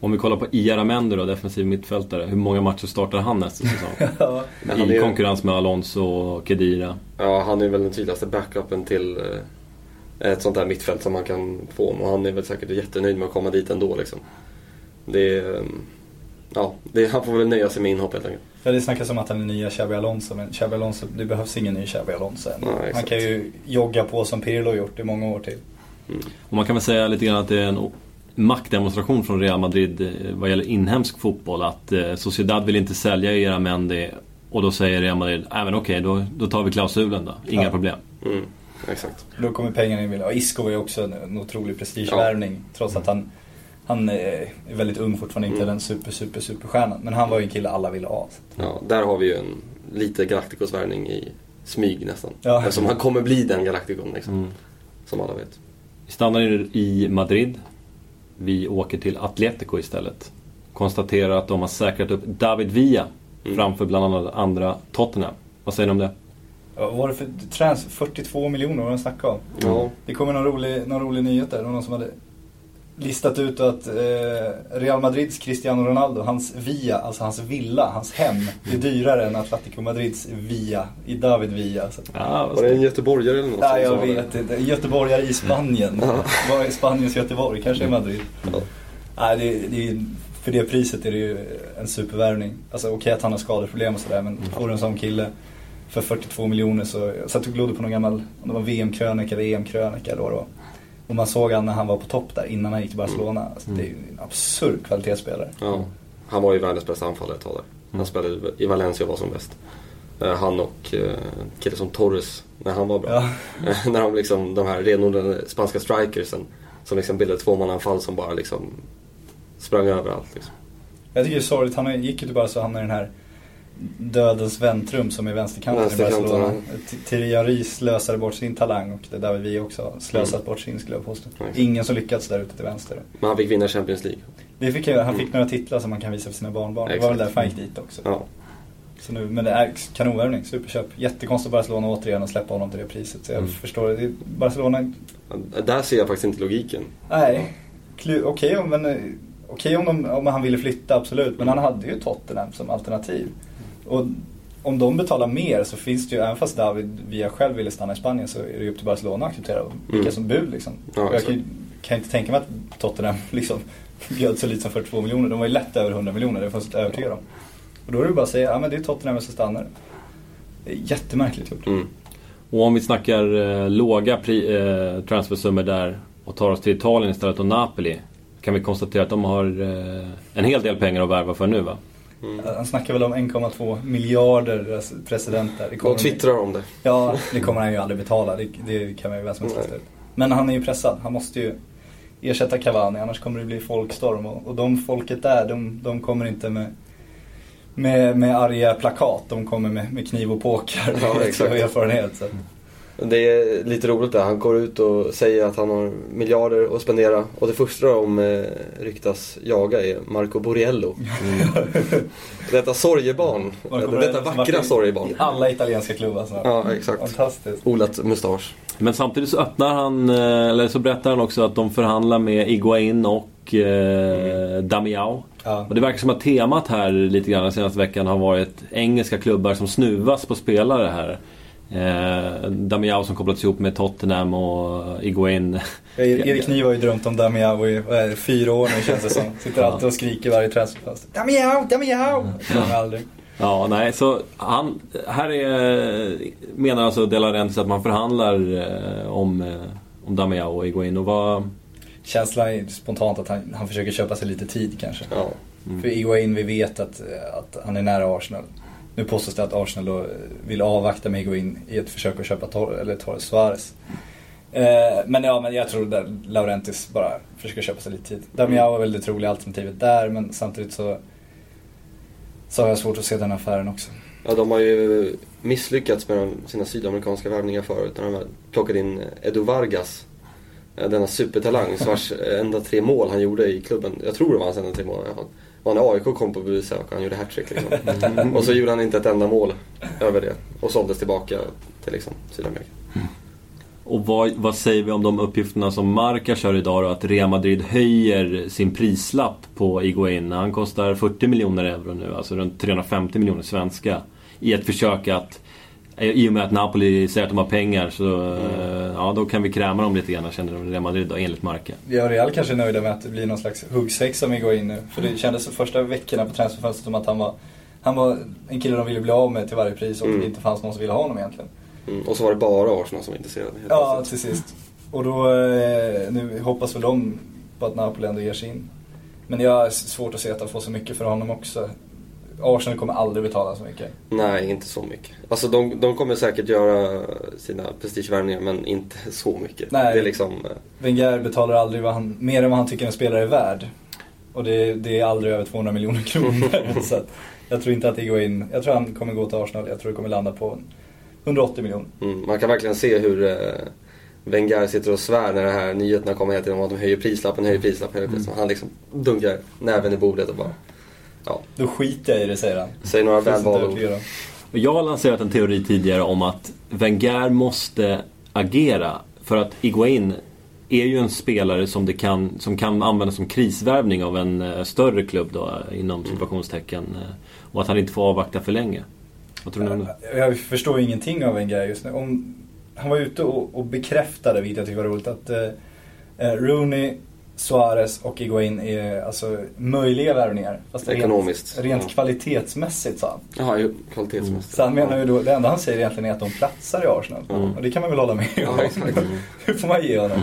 Om vi kollar på Iaramendi då, defensiv mittfältare. Hur många matcher startar han nästa säsong? (laughs) Ja. I är- konkurrens med Alonso och Kedira. Ja, han är väl den tydligaste backupen till eh, ett sånt där mittfält som man kan få. Och han är väl säkert jättenöjd med att komma dit ändå liksom. Det är, ja, det, han får väl nöja sig med inhopp helt enkelt. Ja, det snackas om att han är nya Xabi Alonso, men Xabi Alonso, det behövs ingen ny Xabi Alonso än. Nej, han kan ju jogga på som Pirlo har gjort i många år till. Och man kan väl säga lite grann att det är en maktdemonstration från Real Madrid eh, vad gäller inhemsk fotboll. Att eh, Sociedad vill inte sälja Iaramendi och då säger Real Madrid, nej men okej, då, då tar vi klausulen då. Inga Ja. problem. Mm, exakt. Då kommer pengarna in. Och Isco var ju också en, otrolig prestigevärvning. Trots att han, han eh, är väldigt ung fortfarande, inte Mm. den super, super, superstjärnan. Men han var ju en kille alla ville ha. Ja, där har vi ju en lite Galacticos värvning i smyg nästan. Ja. Eftersom han kommer bli den Galacticon liksom. Mm. Som alla vet. Vi stannar i Madrid. Vi åker till Atletico istället. Konstaterar att de har säkrat upp David Villa Mm. framför bland annat andra Tottenham. Vad säger ni om det? Ja, Vad var det för trans? 42 miljoner var de snackade om. Ja. Det kommer någon rolig, någon rolig nyhet där. Det var någon som hade listat ut att eh, Real Madrids Cristiano Ronaldo, hans via, alltså hans villa, hans hem, är dyrare än Atletico Madrids via, i David Villa. Så. Ja, Var det en göteborgare eller något Nej, jag vet inte. Göteborgare i Spanien. Vad är Spaniens Göteborg? Kanske är Madrid. Ja. Nej, det, det för det priset är det ju en supervärvning. Alltså okej att han har skadeproblem och sådär men får du en sån kille för 42 miljoner så, jag satt och glodde på någon gammal, om det var VM-krönika eller EM-krönika eller vad det var. Och man såg han när han var på topp där innan han gick till Barcelona. Alltså, det är ju en absurd kvalitetsspelare. Ja. Han var ju världens bästa anfallare ett tag där. Han spelade i Valencia och var som bäst. Eh, Han och eh, kille som Torres, när han var bra. Ja. (laughs) När de liksom, de här renodlade spanska strikersen. Som liksom bildade tvåmannaanfall som bara liksom sprang överallt. Liksom. Jag tycker det är sorgligt, han gick ju till Barca så hamnade i den här dödens väntrum som är vänsterkanten i Barcelona. Thierry Henry slösade bort sin talang och det är David Villa också har slösat bort sin skulle jag påstå. Mm. Ingen som lyckats där ute till vänster. Men han fick vinna Champions League. Det fick, han fick några titlar som man kan visa för sina barnbarn. Det var väl Exakt. därför han gick dit också. Ja. Så nu, men det är kanonvärvning, superköp. Jättekonstigt Barcelona återigen att släppa honom till det priset. Så jag Mm. förstår, det. Barcelona, Där ser jag faktiskt inte logiken. nej. Okej men, eh, okej om, de, om han ville flytta, absolut. Men han hade ju Tottenham som alternativ. Och om de betalar mer så finns det ju, även fast David via själv ville stanna i Spanien så är det ju upp till Barcelona att acceptera vilka Mm. som bud liksom. Ja, jag kan, ju- kan inte tänka mig att Tottenham (laughs) liksom bjöd så lite som 42 miljoner. De var ju lätt över 100 miljoner, det är jag fullständigt övertygad om. Och då är det bara att säga, ja men det är Tottenham som stannar. Jättemärkligt gjort. Mm. Och om vi snackar eh, låga pri, eh, transfersummor där och tar oss till Italien istället och Napoli. Kan vi konstatera att de har eh, en hel del pengar att värva för nu va? Han snackar väl om 1,2 miljarder deras president där. Det kommer Och twittrar om det. Ja, det kommer han ju aldrig betala. Det, det kan man ju vem som helst ut. Men han är ju pressad. Han måste ju ersätta Cavani annars kommer det bli folkstorm. Och, och de folket där, de, de kommer inte med, med, med arga plakat. De kommer med, med kniv och påkar. Ja, (laughs) exakt. erfarenhet. Så. Det är lite roligt där. Han går ut och säger att han har miljarder att spendera. Och det första de eh, ryktas jaga är Marco Borriello. (laughs) Detta sorgebarn. Marco Detta vackra sorgebarn. I alla italienska klubbar snart. Ja, exakt. Fantastiskt. Olat mustasch. Men samtidigt så öppnar han, eh, eller så berättar han också att de förhandlar med Iguain och eh, Damiao. Ja. Och det verkar som att temat här lite grann den senaste veckan har varit engelska klubbar som snuvas på spelare här. Eh, Damiao som kopplats ihop med Tottenham och Iguain. (laughs) Erik Niva har ju drömt om Damiao i vad är det, fyra år nu känns det som. Sitter alltid och skriker varje transferfönster. Damiao, Damiao! Gör han aldrig. Ja, nej, så han... Här är, menar alltså De Laurentiis att man förhandlar eh, om, eh, om Damiao och Iguain. Och vad... Känslan är spontant att han, han försöker köpa sig lite tid kanske. Ja. För Iguain, vi vet att, att han är nära Arsenal. Nu påstås det att Arsenal då vill avvakta med Iguain i ett försök att köpa Tor- eller Torres Suarez. Eh, men ja, men jag tror att Laurentis bara försöker köpa sig lite tid. Damiao är väl det troliga alternativet där, men samtidigt så, så har jag svårt att se den affären också. Ja, de har ju misslyckats med sina sydamerikanska värvningar förut. När de har plockat in Edu Vargas. eh, Denna supertalang vars (laughs) enda tre mål han gjorde i klubben. Jag tror det var hans enda tre mål i alla fall. Var när AIK kom på besök och han gjorde hattrick liksom. (laughs) Och så gjorde han inte ett enda mål över det. Och såldes tillbaka till liksom Sydamerika. Och vad, vad säger vi om de uppgifterna som Marca kör idag då? Att Real Madrid höjer sin prislapp på Iguain. Han kostar 40 miljoner euro nu, alltså runt 350 miljoner svenska. I ett försök att, i och med att Napoli säger att de har pengar så eh, ja, då kan vi kräma dem lite grann känner de Real Madrid då, enligt Marca. Och Real kanske är nöjda med att det blir någon slags huggsexa med Iguain nu. För det kändes de första veckorna på transferfönstret som att han var, han var en kille de ville bli av med till varje pris och Mm. det inte fanns någon som ville ha honom egentligen. Mm. Och så var det bara Arsenal som var intresserade. Ja, plötsligt. till sist. Och då, eh, nu hoppas väl de på att Napoli ändå ger sig in. Men jag har svårt att se att de får så mycket för honom också. Arsenal kommer aldrig betala så mycket. Nej, inte så mycket. Alltså de, de kommer säkert göra sina prestigevärvningar men inte (laughs) så mycket. Nej. Det är liksom... eh, Wenger betalar aldrig vad han, mer än vad han tycker en spelare är värd. Och det, det är aldrig över 200 miljoner (laughs) kronor. så jag tror inte att det går in. Jag tror han kommer gå till Arsenal. Jag tror det kommer landa på 180 miljoner. Mm, man kan verkligen se hur eh, Wenger sitter och svär när de här nyheterna kommer hela tiden om att de höjer prislappen, höjer prislappen, höjer prislappen. Han liksom dunkar näven i bordet och bara... Ja, Då skiter jag i det säger han. säger några välvalda ord. Jag har lanserat en teori tidigare om att Wenger måste agera för att Iguain är ju en spelare som, det kan, som kan användas som krisvärvning av en eh, större klubb då, inom situationstecken. eh, Och att han inte får avvakta för länge. Vad tror om det? Jag förstår ju ingenting av en grej just nu. Om, han var ute och, och bekräftade, vilket jag tycker var roligt, att eh, eh, Rooney, Suarez och Iguain är alltså möjliga värvningar. Fast Ekonomiskt. Rent, rent Ja. kvalitetsmässigt sa han. Jaha, kvalitetsmässigt. Så han menar ju då, det enda han säger egentligen är att de platsar i Arsenal. Mm. Och det kan man väl hålla med Ja, om. exakt. (laughs) Hur får man ge honom?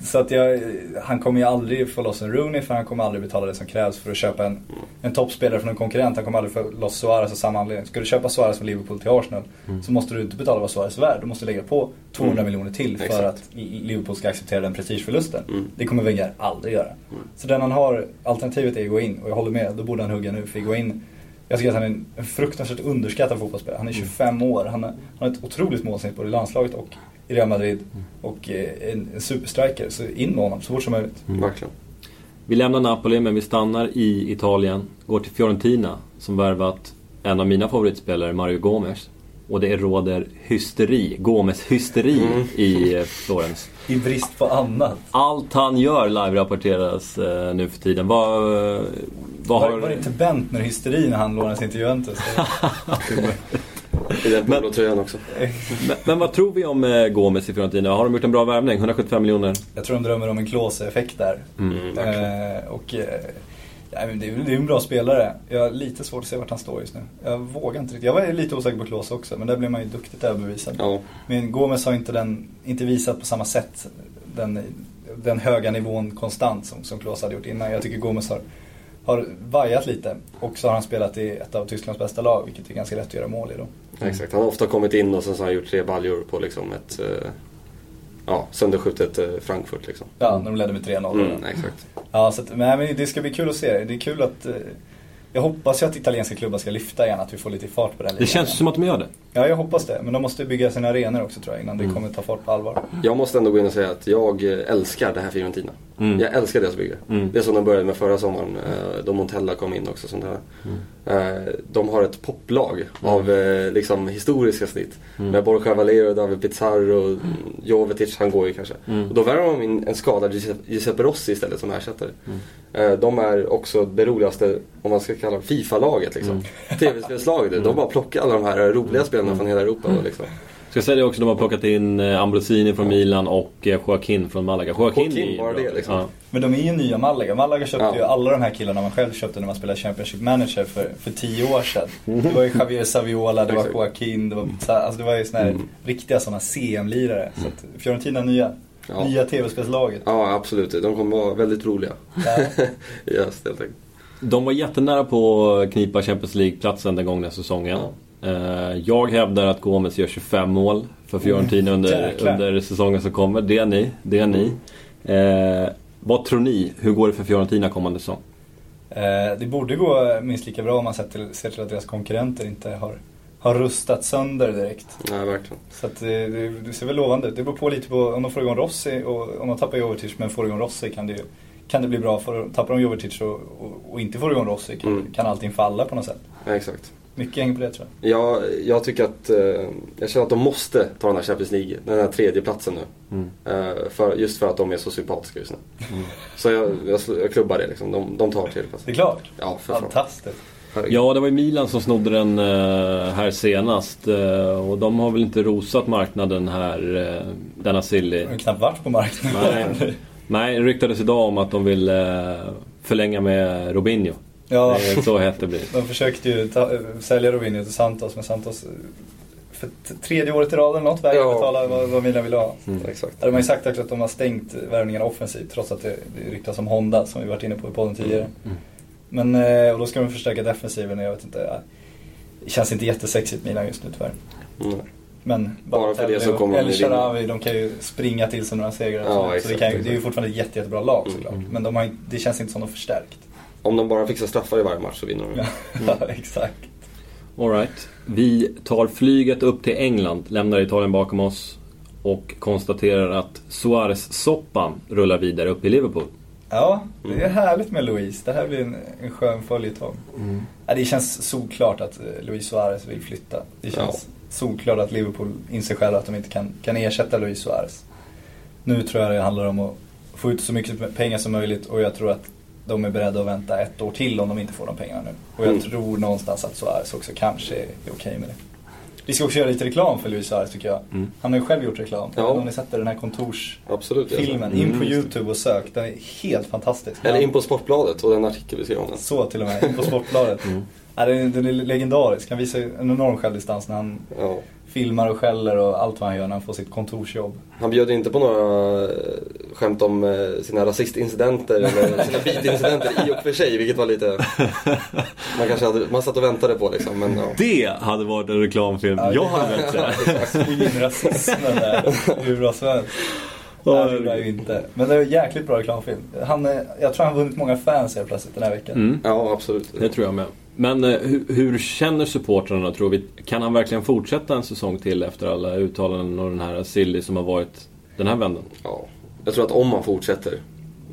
Så att jag, han kommer ju aldrig få loss en Rooney för han kommer aldrig betala det som krävs för att köpa en, en toppspelare från en konkurrent. Han kommer aldrig få loss Suarez av samma anledning. Ska du köpa Suarez från Liverpool till Arsenal så måste du inte betala vad Suarez är värd. Du måste lägga på 200 miljoner till för Exakt. att Liverpool ska acceptera den prestigeförlusten. Mm. Det kommer Wenger aldrig göra. Så den han har, alternativet är Iguain och jag håller med, då borde han hugga nu för Iguain jag tycker att han är en- en fruktansvärt underskattad fotbollsspelare. Han är 25 år, han har, han har ett otroligt målsnitt både i landslaget och i Real Madrid. Och eh, en, en superstriker, så in med honom så fort som möjligt. Verkligen. Vi lämnar Napoli men vi stannar i Italien. Går till Fiorentina som värvat en av mina favoritspelare, Mario Gomes. Och det råder hysteri, Gomes-hysteri Mm. i eh, Florens. I brist på annat. Allt han gör live-rapporteras eh, nu för tiden. Vad, eh, vad Var, har... var det inte Bent med hysteri när han lånades in till Juventus? (laughs) I den Men- polotröjan också. men, men vad tror vi om eh, Gomes i Fiorentina? Har de gjort en bra värvning? 175 miljoner? jag tror de drömmer om en Klose-effekt där. Mm, verkligen. Eh, och eh, det, är, det är en bra spelare. Jag har lite svårt att se vart han står just nu. Jag vågar inte riktigt. Jag var lite osäker på Klose också, men där blev man ju duktigt överbevisad. Ja, Men Gomes har inte, den, inte visat på samma sätt den, den höga nivån konstant som, som Klose hade gjort innan. Jag tycker Gomes har, har vajat lite. Och så har han spelat i ett av Tysklands bästa lag, vilket är ganska lätt att göra mål i då. exakt. Han har ofta kommit in och sen så har han gjort tre baljor på liksom ett eh, ja, sönderskjutet eh, Frankfurt liksom. Ja, när de ledde med 3-0. Mm, exakt. Ja, så att, men, men det ska bli kul att se. Det är kul att... eh, Jag hoppas ju att italienska klubbar ska lyfta igen, att vi får lite fart på den Det ligan. känns som att de gör det. Ja, jag hoppas det. Men de måste bygga sina arenor också tror jag, innan det kommer ta fart på allvar. Jag måste ändå gå in och säga att jag eh, älskar det här Fiorentina. Mm. Jag älskar deras bygge. Mm. Det är som de började med förra sommaren, eh, då Montella kom in också. Det här. Mm. Eh, de har ett poplag av eh, liksom, historiska snitt. Med Borja Valero, David Pizarro, mm. Jovetic, han går ju kanske. Mm. Och då värvar de in en skadad Giuseppe- Rossi istället som ersättare. Mm. De är också det roligaste, om man ska kalla Fifa-laget liksom. Mm. TV-spelslaget. De bara plockar alla de här roliga spelarna från hela Europa. Liksom. Ska säga det också, de har plockat in eh, Ambrosini från Milan och eh, Joaquin från Malaga. Joaquin, Joaquin, bara det, liksom. Ja. Men de är ju nya Malaga. Malaga köpte Ja. ju alla de här killarna man själv köpte när man spelade Championship Manager för, för tio år sedan. Det var ju Javier Saviola, det var. Joaquin, det var, alltså det var ju såna här Mm. riktiga sådana CM-lirare. Så att Fiorentina nya, Ja. nya tv-spelslaget. Ja, absolut. De kommer vara väldigt roliga. Ja. (laughs) Öst helt enkelt. De var jättenära på att knipa Champions League-platsen den gångna säsongen. Eh, Jag hävdar att Gomes gör 25 mål för Fiorentina under, Mm. jäklar. under säsongen som kommer. Det är ni. Det är ni. Eh, vad tror ni? Hur går det för Fiorentina kommande säsong? Eh, det borde gå minst lika bra om man ser till, ser till att deras konkurrenter inte har, har rustat sönder direkt. Nej, verkligen. Så att det, det, det ser väl lovande ut. Det beror på lite på om de får igång Rossi och om de tappar Jovetic men får igång Rossi kan det, kan det bli bra. För tappar de Jovetic och, och, och inte får igång Rossi kan, Mm. kan allting falla på något sätt. Ja, exakt. Mycket hänger på det tror jag. Jag, jag tycker att, eh, jag känner att de måste ta den här Champions League, den här tredje platsen nu. Mm. Eh, för, just för att de är så sympatiska just nu. Så jag, jag, jag klubbar det liksom. De, de tar tredje Det platsen. är klart. Ja, för fan. Fantastiskt. Ja, det var ju Milan som snodde den eh, här senast. eh, och de har väl inte rosat marknaden här, uh, denna silly. De har knappt varit på marknaden. Nej. (laughs) Nej, det ryktades idag om att de vill eh, förlänga med Robinho. Ja, Det är så hett det blir. de försökte ju ta, sälja Robinho till Santos men Santos för tredje året i rad eller något vägrar Ja. betala vad, vad Milan vill ha. Exakt. Ja, De har ju sagt också att de har stängt värvningarna offensivt trots att det, det ryktas om Honda som vi varit inne på i podden tidigare. Mm. Men, eh, och då ska de förstärka defensiven och jag vet inte. Det känns inte jättesexigt Milan just nu tyvärr. Mm. Men Bara för det så kommer de El. Sharawi, de kan ju springa till sig några segrar. Ja, så. så exakt, det, kan, ju- det är ju exakt. fortfarande ett jätte, jättebra lag Mm. såklart. Men de har, det känns inte som de förstärkt. Om de bara fixar straffar i varje match så vinner de. Ja, (laughs) ja exakt. Alright. Vi tar flyget upp till England, lämnar Italien bakom oss och konstaterar att Suarez-soppan rullar vidare upp i Liverpool. Ja, det Mm. är härligt med Luis. Det här blir en, en skön följetong. Ja, det känns solklart att eh, Luis Suarez vill flytta. Det känns solklart att Liverpool inser själva att de inte kan, kan ersätta Luis Suarez. Nu tror jag det handlar om att få ut så mycket pengar som möjligt och jag tror att de är beredda att vänta ett år till om de inte får de pengarna nu. Och jag Mm. tror någonstans att Suarez också kanske är okej med det. Vi ska också göra lite reklam för Luis Suarez tycker jag. Mm. Han har ju själv gjort reklam. Ja. Om ni sett det, den här kontorsfilmen. In på Mm. YouTube och sök. Den är helt fantastisk. Eller in på Sportbladet och den artikel vi skrev om den. Så till och med, in på Sportbladet. (laughs) Ja, den, är, den är legendarisk. Han visar en enorm självdistans när han Ja. filmar och skäller och allt vad han gör när han får sitt kontorsjobb. Han bjöd inte på några eh, skämt om eh, sina rasistincidenter eller (laughs) sina bitincidenter i och för sig, vilket var lite... Man kanske hade, man satt och väntade på liksom, men ja. Det hade varit en reklamfilm Ja, jag hade velat (laughs) se. Rasismen där, hur bra som helst. Nej, det gjorde han ju inte. Men det är en jäkligt bra reklamfilm. Han, är- jag tror han har vunnit många fans helt plötsligt den här veckan. Mm. Ja, absolut. Det tror jag med. Men eh, hur, hur känner supportrarna tror vi? Kan han verkligen fortsätta en säsong till efter alla uttalanden och den här silly som har varit den här vändan? Ja. Jag tror att om man fortsätter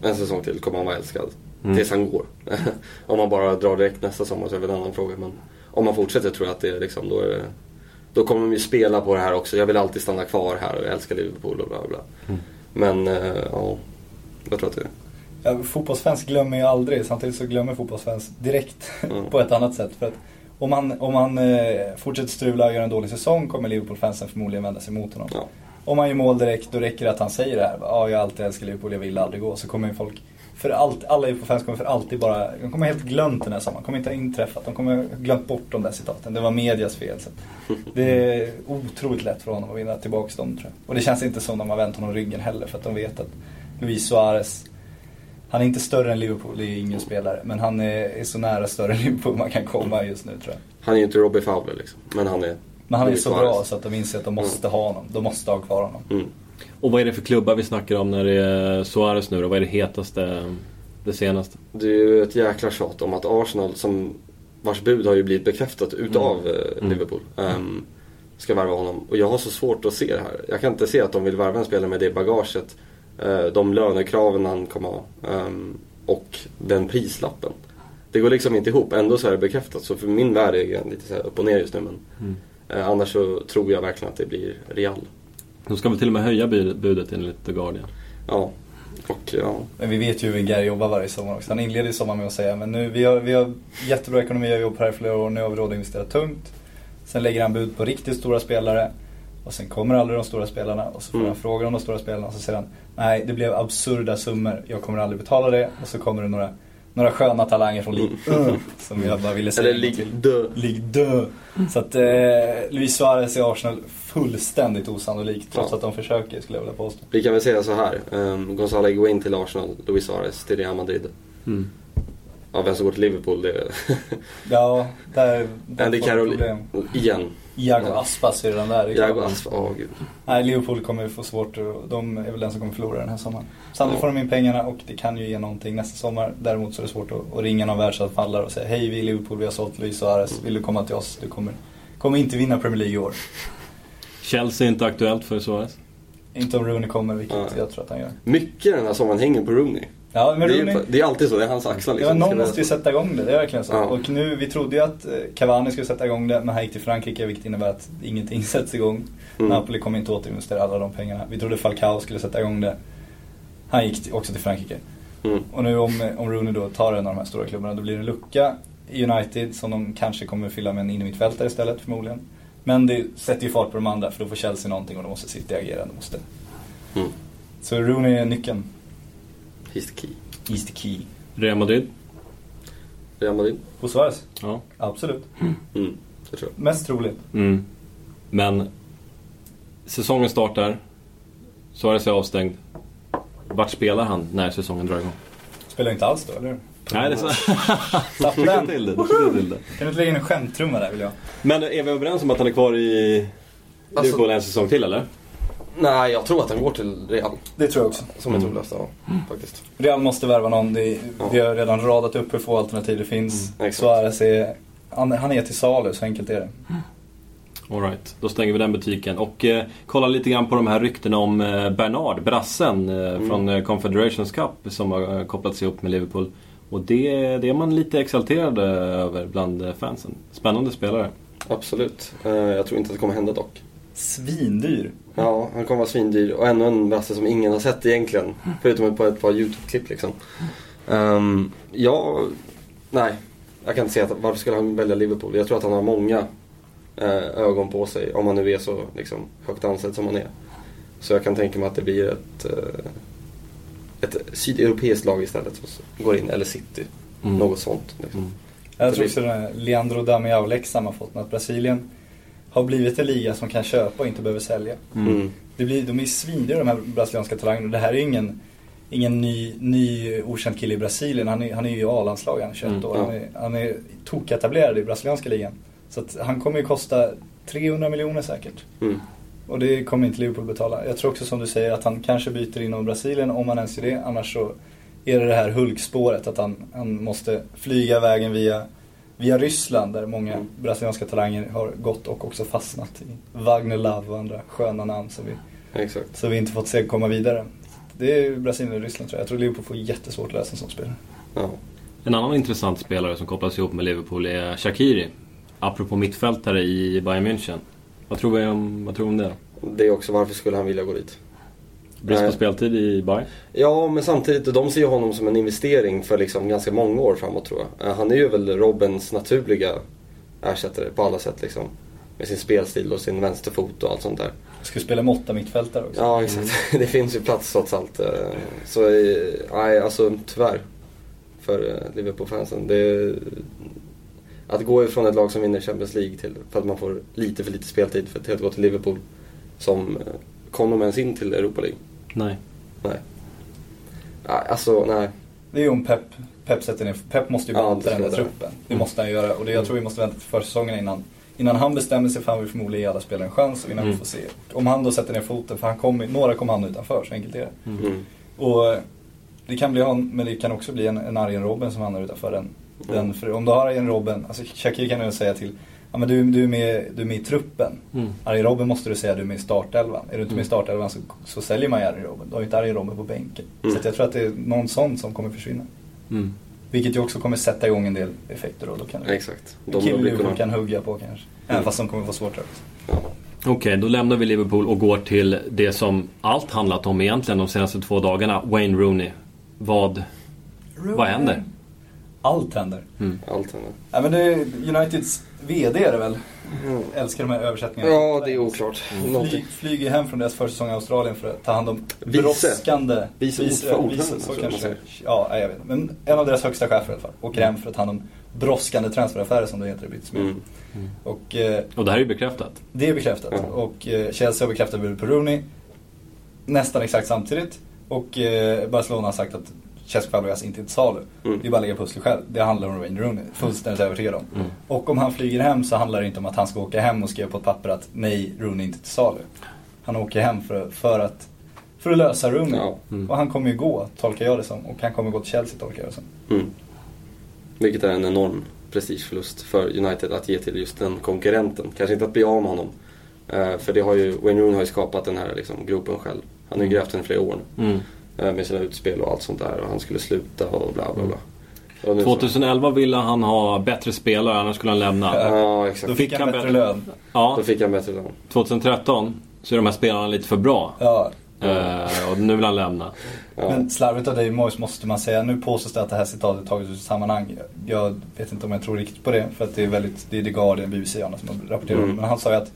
en säsong till kommer han vara älskad. Tills han går. (laughs) om man bara drar direkt nästa sommar så är det en annan fråga. Men om man fortsätter tror jag att det är liksom, då är det, Då kommer de ju spela på det här också. Jag vill alltid stanna kvar här och jag älskar Liverpool och bla bla. Men, eh, ja. Jag tror att det Ja, fotbollsfans glömmer ju aldrig, samtidigt så glömmer fotbollsfans direkt (laughs) Mm. på ett annat sätt. För att om han, om han eh, fortsätter strula och gör en dålig säsong kommer Liverpool-fansen förmodligen vända sig mot honom. Ja. Om han gör mål direkt, då räcker det att han säger det här. Ja, jag har alltid älskat Liverpool, jag vill aldrig gå. Så kommer folk, för allt, alla Liverpool-fans kommer för alltid bara, de kommer helt glömt den här sommaren. kommer inte ha inträffat, de kommer glömt bort de där citaten. Det var medias fel. Så det (laughs) är otroligt lätt för honom att vinna tillbaka dem tror jag. Och det känns inte som de har vänt honom ryggen heller, för att de vet att Luis Suarez han är inte större än Liverpool, det är ingen spelare. Men han är, är så nära större än Liverpool man kan komma just nu tror jag. Han är ju inte Robbie Fowler liksom. Men han är... Men han är så bra så att de inser att de måste ha honom. De måste ha kvar honom. Mm. Och vad är det för klubbar vi snackar om när det är Suarez nu då? Vad är det hetaste, det senaste? Det är ju ett jäkla tjat om att Arsenal, som, vars bud har ju blivit bekräftat utav eh, Mm. Liverpool, ehm, ska värva honom. Och jag har så svårt att se det här. Jag kan inte se att de vill värva en spelare med det bagaget, de lönekraven han kommer ha ehm, och den prislappen. Det går liksom inte ihop. Ändå så är det bekräftat. Så för min värld är det lite så här upp och ner just nu. Men Mm. eh, annars så tror jag verkligen att det blir Real. De ska väl till och med höja bud- budet enligt The Guardian. Ja. Och ja. Men vi vet ju hur Gary jobbar varje sommar också. Han inleder ju sommaren med att säga men nu, vi har, vi har jättebra ekonomi, jag har jobbat här i flera år, nu har vi råd att investera tungt. Sen lägger han bud på riktigt stora spelare. Och sen kommer aldrig de stora spelarna och så får Mm. han frågor om de stora spelarna och så säger han Nej, det blev absurda summor, jag kommer aldrig betala det. Och så kommer det några, några sköna talanger från Ligue 1 (laughs) som jag bara ville säga Eller Ligue. 2. Ligue 2. Så att eh, Luis Suarez i Arsenal, fullständigt osannolikt. Trots Ja. att de försöker skulle jag vilja påstå. Vi kan väl säga så här. Um, Gonzalo Higuain till Arsenal, Luis Suarez till Real Madrid. Mm. Ja, vem som går till Liverpool, det är... Ja, där, där Andy Carroll problem. igen. Iago. Aspas är redan där. det är klart. Jago Asp, åh gud. Nej, Liverpool kommer få svårt de är väl den som kommer förlora den här sommaren. Sannolikt Ja. får de in pengarna och det kan ju ge någonting nästa sommar. Däremot så är det svårt att, att ringa någon världsanfallare och säga Hej, vi är Liverpool, vi har sålt Luis Suarez. Vill du komma till oss? Du kommer, kommer inte vinna Premier League i år. Chelsea är inte aktuellt för Suarez. Inte om Rooney kommer, vilket Ja. jag tror att han gör. Mycket den här sommaren hänger på Rooney. Ja, men det, är, det är alltid så, det är hans axlar Ja, liksom. någon Ska måste ju sätta igång det, det är verkligen så. Ja. Och nu, vi trodde ju att eh, Cavani skulle sätta igång det, men han gick till Frankrike, vilket innebär att ingenting (laughs) sätts igång. Mm. Napoli kommer inte återinvestera alla de pengarna. Vi trodde Falcao skulle sätta igång det. Han gick också till Frankrike. Mm. Och nu om, om Rooney då tar en av de här stora klubbarna, då blir det en lucka i United som de kanske kommer fylla med en innermittfältare istället förmodligen. Men det sätter ju fart på de andra, för då får Chelsea någonting och då måste City agera. De måste. Mm. Så Rooney är nyckeln. He's the key. He's the key. Real Madrid? Real Madrid? På Suarez? Ja. Absolut. Mm, det tror jag. Mest troligt. Mm. Men säsongen startar. Suarez är avstängd. Vart spelar han när säsongen drar igång? Spelar inte alls då, eller? Nej, det är så. Lycka (laughs) till det. lycka till det. Kan du inte lägga in en skämttrumma där vill jag? Men är vi överens om att han är kvar i Alltså- Liverpool en säsong till eller? Nej, jag tror att han går till Real. Det tror jag också. Som är Mm. troligast, ja. Faktiskt. Real måste värva någon. Ja. Vi har redan radat upp hur få alternativ det finns. Mm, exakt. Suarez är, han, han är till salu, så enkelt är det. Alright, då stänger vi den butiken. Och eh, kolla lite grann på de här ryktena om eh, Bernard, brassen eh, Mm. från eh, Confederations Cup som har eh, kopplats ihop med Liverpool. Och det, det är man lite exalterad eh, över bland eh, fansen. Spännande spelare. Absolut. Eh, jag tror inte att det kommer hända dock. Svindyr. Ja, han kommer vara svindyr och ännu en brasse som ingen har sett egentligen. Förutom på ett par YouTube-klipp liksom. Um, ja, nej. Jag kan inte säga att, varför skulle han välja Liverpool? Jag tror att han har många eh, ögon på sig om han nu är så liksom, högt ansedd som han är. Så jag kan tänka mig att det blir ett, eh, ett sydeuropeiskt lag istället som går in, eller City. Mm. Något sånt. Liksom. Mm. Jag tror också den här Leandro Damiao-läxan har fått att Brasilien har blivit en liga som kan köpa och inte behöver sälja. Mm. Det blir, de är svindyra de här brasilianska talangerna. Det här är ingen, ingen ny, ny okänd kille i Brasilien. Han är, han är ju i A-landslaget, han är 21 Mm, år. Han är, han är toketablerad i brasilianska ligan. Så att han kommer ju kosta 300 miljoner säkert. Mm. Och det kommer inte Liverpool betala. Jag tror också som du säger att han kanske byter inom Brasilien om han ens gör det. Annars så är det det här Hulk-spåret att han, han måste flyga vägen via, via Ryssland där många brasilianska talanger har gått och också fastnat i Wagner Love och andra sköna namn som vi, Exakt. som vi inte fått se komma vidare. Det är Brasilien och Ryssland tror jag. Jag tror Liverpool får jättesvårt att lösa en sån spelare. Ja. En annan intressant spelare som kopplas ihop med Liverpool är Shakiri. Apropå mittfältare i Bayern München. Vad tror vi om, vad tror du om det? Det är också varför skulle han vilja gå dit? Brist på Nej. speltid i Bayern? Ja, men samtidigt, de ser ju honom som en investering för liksom ganska många år framåt tror jag. Eh, Han är ju väl Robins naturliga ersättare på alla sätt liksom. Med sin spelstil och sin vänsterfot och allt sånt där. Ska spela med åtta mittfältare också. Ja, exakt. (laughs) Det finns ju plats trots allt. eh, Så, eh, nej, alltså tyvärr. För eh, Liverpool-fansen. Det, att gå ifrån ett lag som vinner Champions League till, för att man får lite för lite speltid för att gå till Liverpool. Som eh, kom de ens in till Europa League? Nej. Nej. Nej, Alltså, nej. Det är ju om Pep, Pep sätter ner, Pep måste ju Ja, banta det den där truppen. Det måste han göra och det, jag tror vi måste vänta till försäsongen innan, innan han bestämmer sig för han vill förmodligen ge alla spelare en chans och innan Mm. vi får se. Om han då sätter ner foten, för han kommer, några kommer han utanför, så enkelt är det. Mm. Och eh, det kan bli han, men det kan också bli en, en Arjen Robben som hamnar utanför den. den för om du har Arjen Robben, alltså Shakir kan du säga till, ja men du, du, är med, du är med i truppen. Mm. Arjen Robben måste du säga du är med i startelvan. Är du inte med i startelvan så, så säljer man ju Arjen Robben. Du har ju inte Arjen Robben på bänken. Mm. Så att jag tror att det är någon sån som kommer försvinna. Mm. Vilket ju också kommer sätta igång en del effekter och då kan det Exakt. blir Liverpool kunna- kan hugga på kanske. Även Mm. fast de kommer få svårt också. Ja. Okej, då lämnar vi Liverpool och går till det som allt handlat om egentligen de senaste två dagarna. Wayne Rooney. Vad, vad händer? Allt händer. Mm. Allt händer. Ja, men det är Uniteds VD är det väl? Älskar de här översättningarna. Ja, det är oklart. Fly, flyger hem från deras försäsong i Australien för att ta hand om Vice. brådskande... Vice vice, ordförande, så kanske Ja, jag vet inte. Men en av deras högsta chefer i alla fall. Åker hem för att ta hand om brådskande transferaffärer som det heter i brittisk media. Mm. Och eh, Och det här är ju bekräftat. det är bekräftat. Ja. Och eh, Chelsea har bekräftat budet på Rooney. Nästan exakt samtidigt. Och eh, Barcelona har sagt att Cesc Fabregas inte är till salu. Mm. Det är bara att lägga pusslet själv. Det handlar om Wayne Rooney. Fullständigt övertygad om. Mm. Och om han flyger hem så handlar det inte om att han ska åka hem och skriva på ett papper att nej, Rooney är inte till salu. Han åker hem för, för att för att lösa Rooney. Ja. Mm. Och han kommer ju gå, tolkar jag det som. Och han kommer gå till Chelsea, tolkar jag det som. Mm. Vilket är en enorm prestigeförlust för United att ge till just den konkurrenten. Kanske inte att bli av med honom. Eh, för det har ju, Wayne Rooney har ju skapat den här liksom, gropen själv. Han har ju grävt den i flera år nu. Mm. Eh, Med sina utspel och allt sånt där. Och han skulle sluta och bla bla bla. Och nu så- 2011 ville han ha bättre spelare, annars skulle han lämna. Ja, exakt. Då fick Fick han bättre lön. Ja, Då fick han bättre lön. 2013 så är de här spelarna lite för bra. Ja. Eh, och nu vill han lämna. Ja. Men slarvigt av Dave Moyes måste man säga. Nu påstås det att det här citatet taget ur sammanhang. Jag vet inte om jag tror riktigt på det. För att det är väldigt, det är The Guardian, BBC och andra som har rapporterat. Mm. Men han sa ju att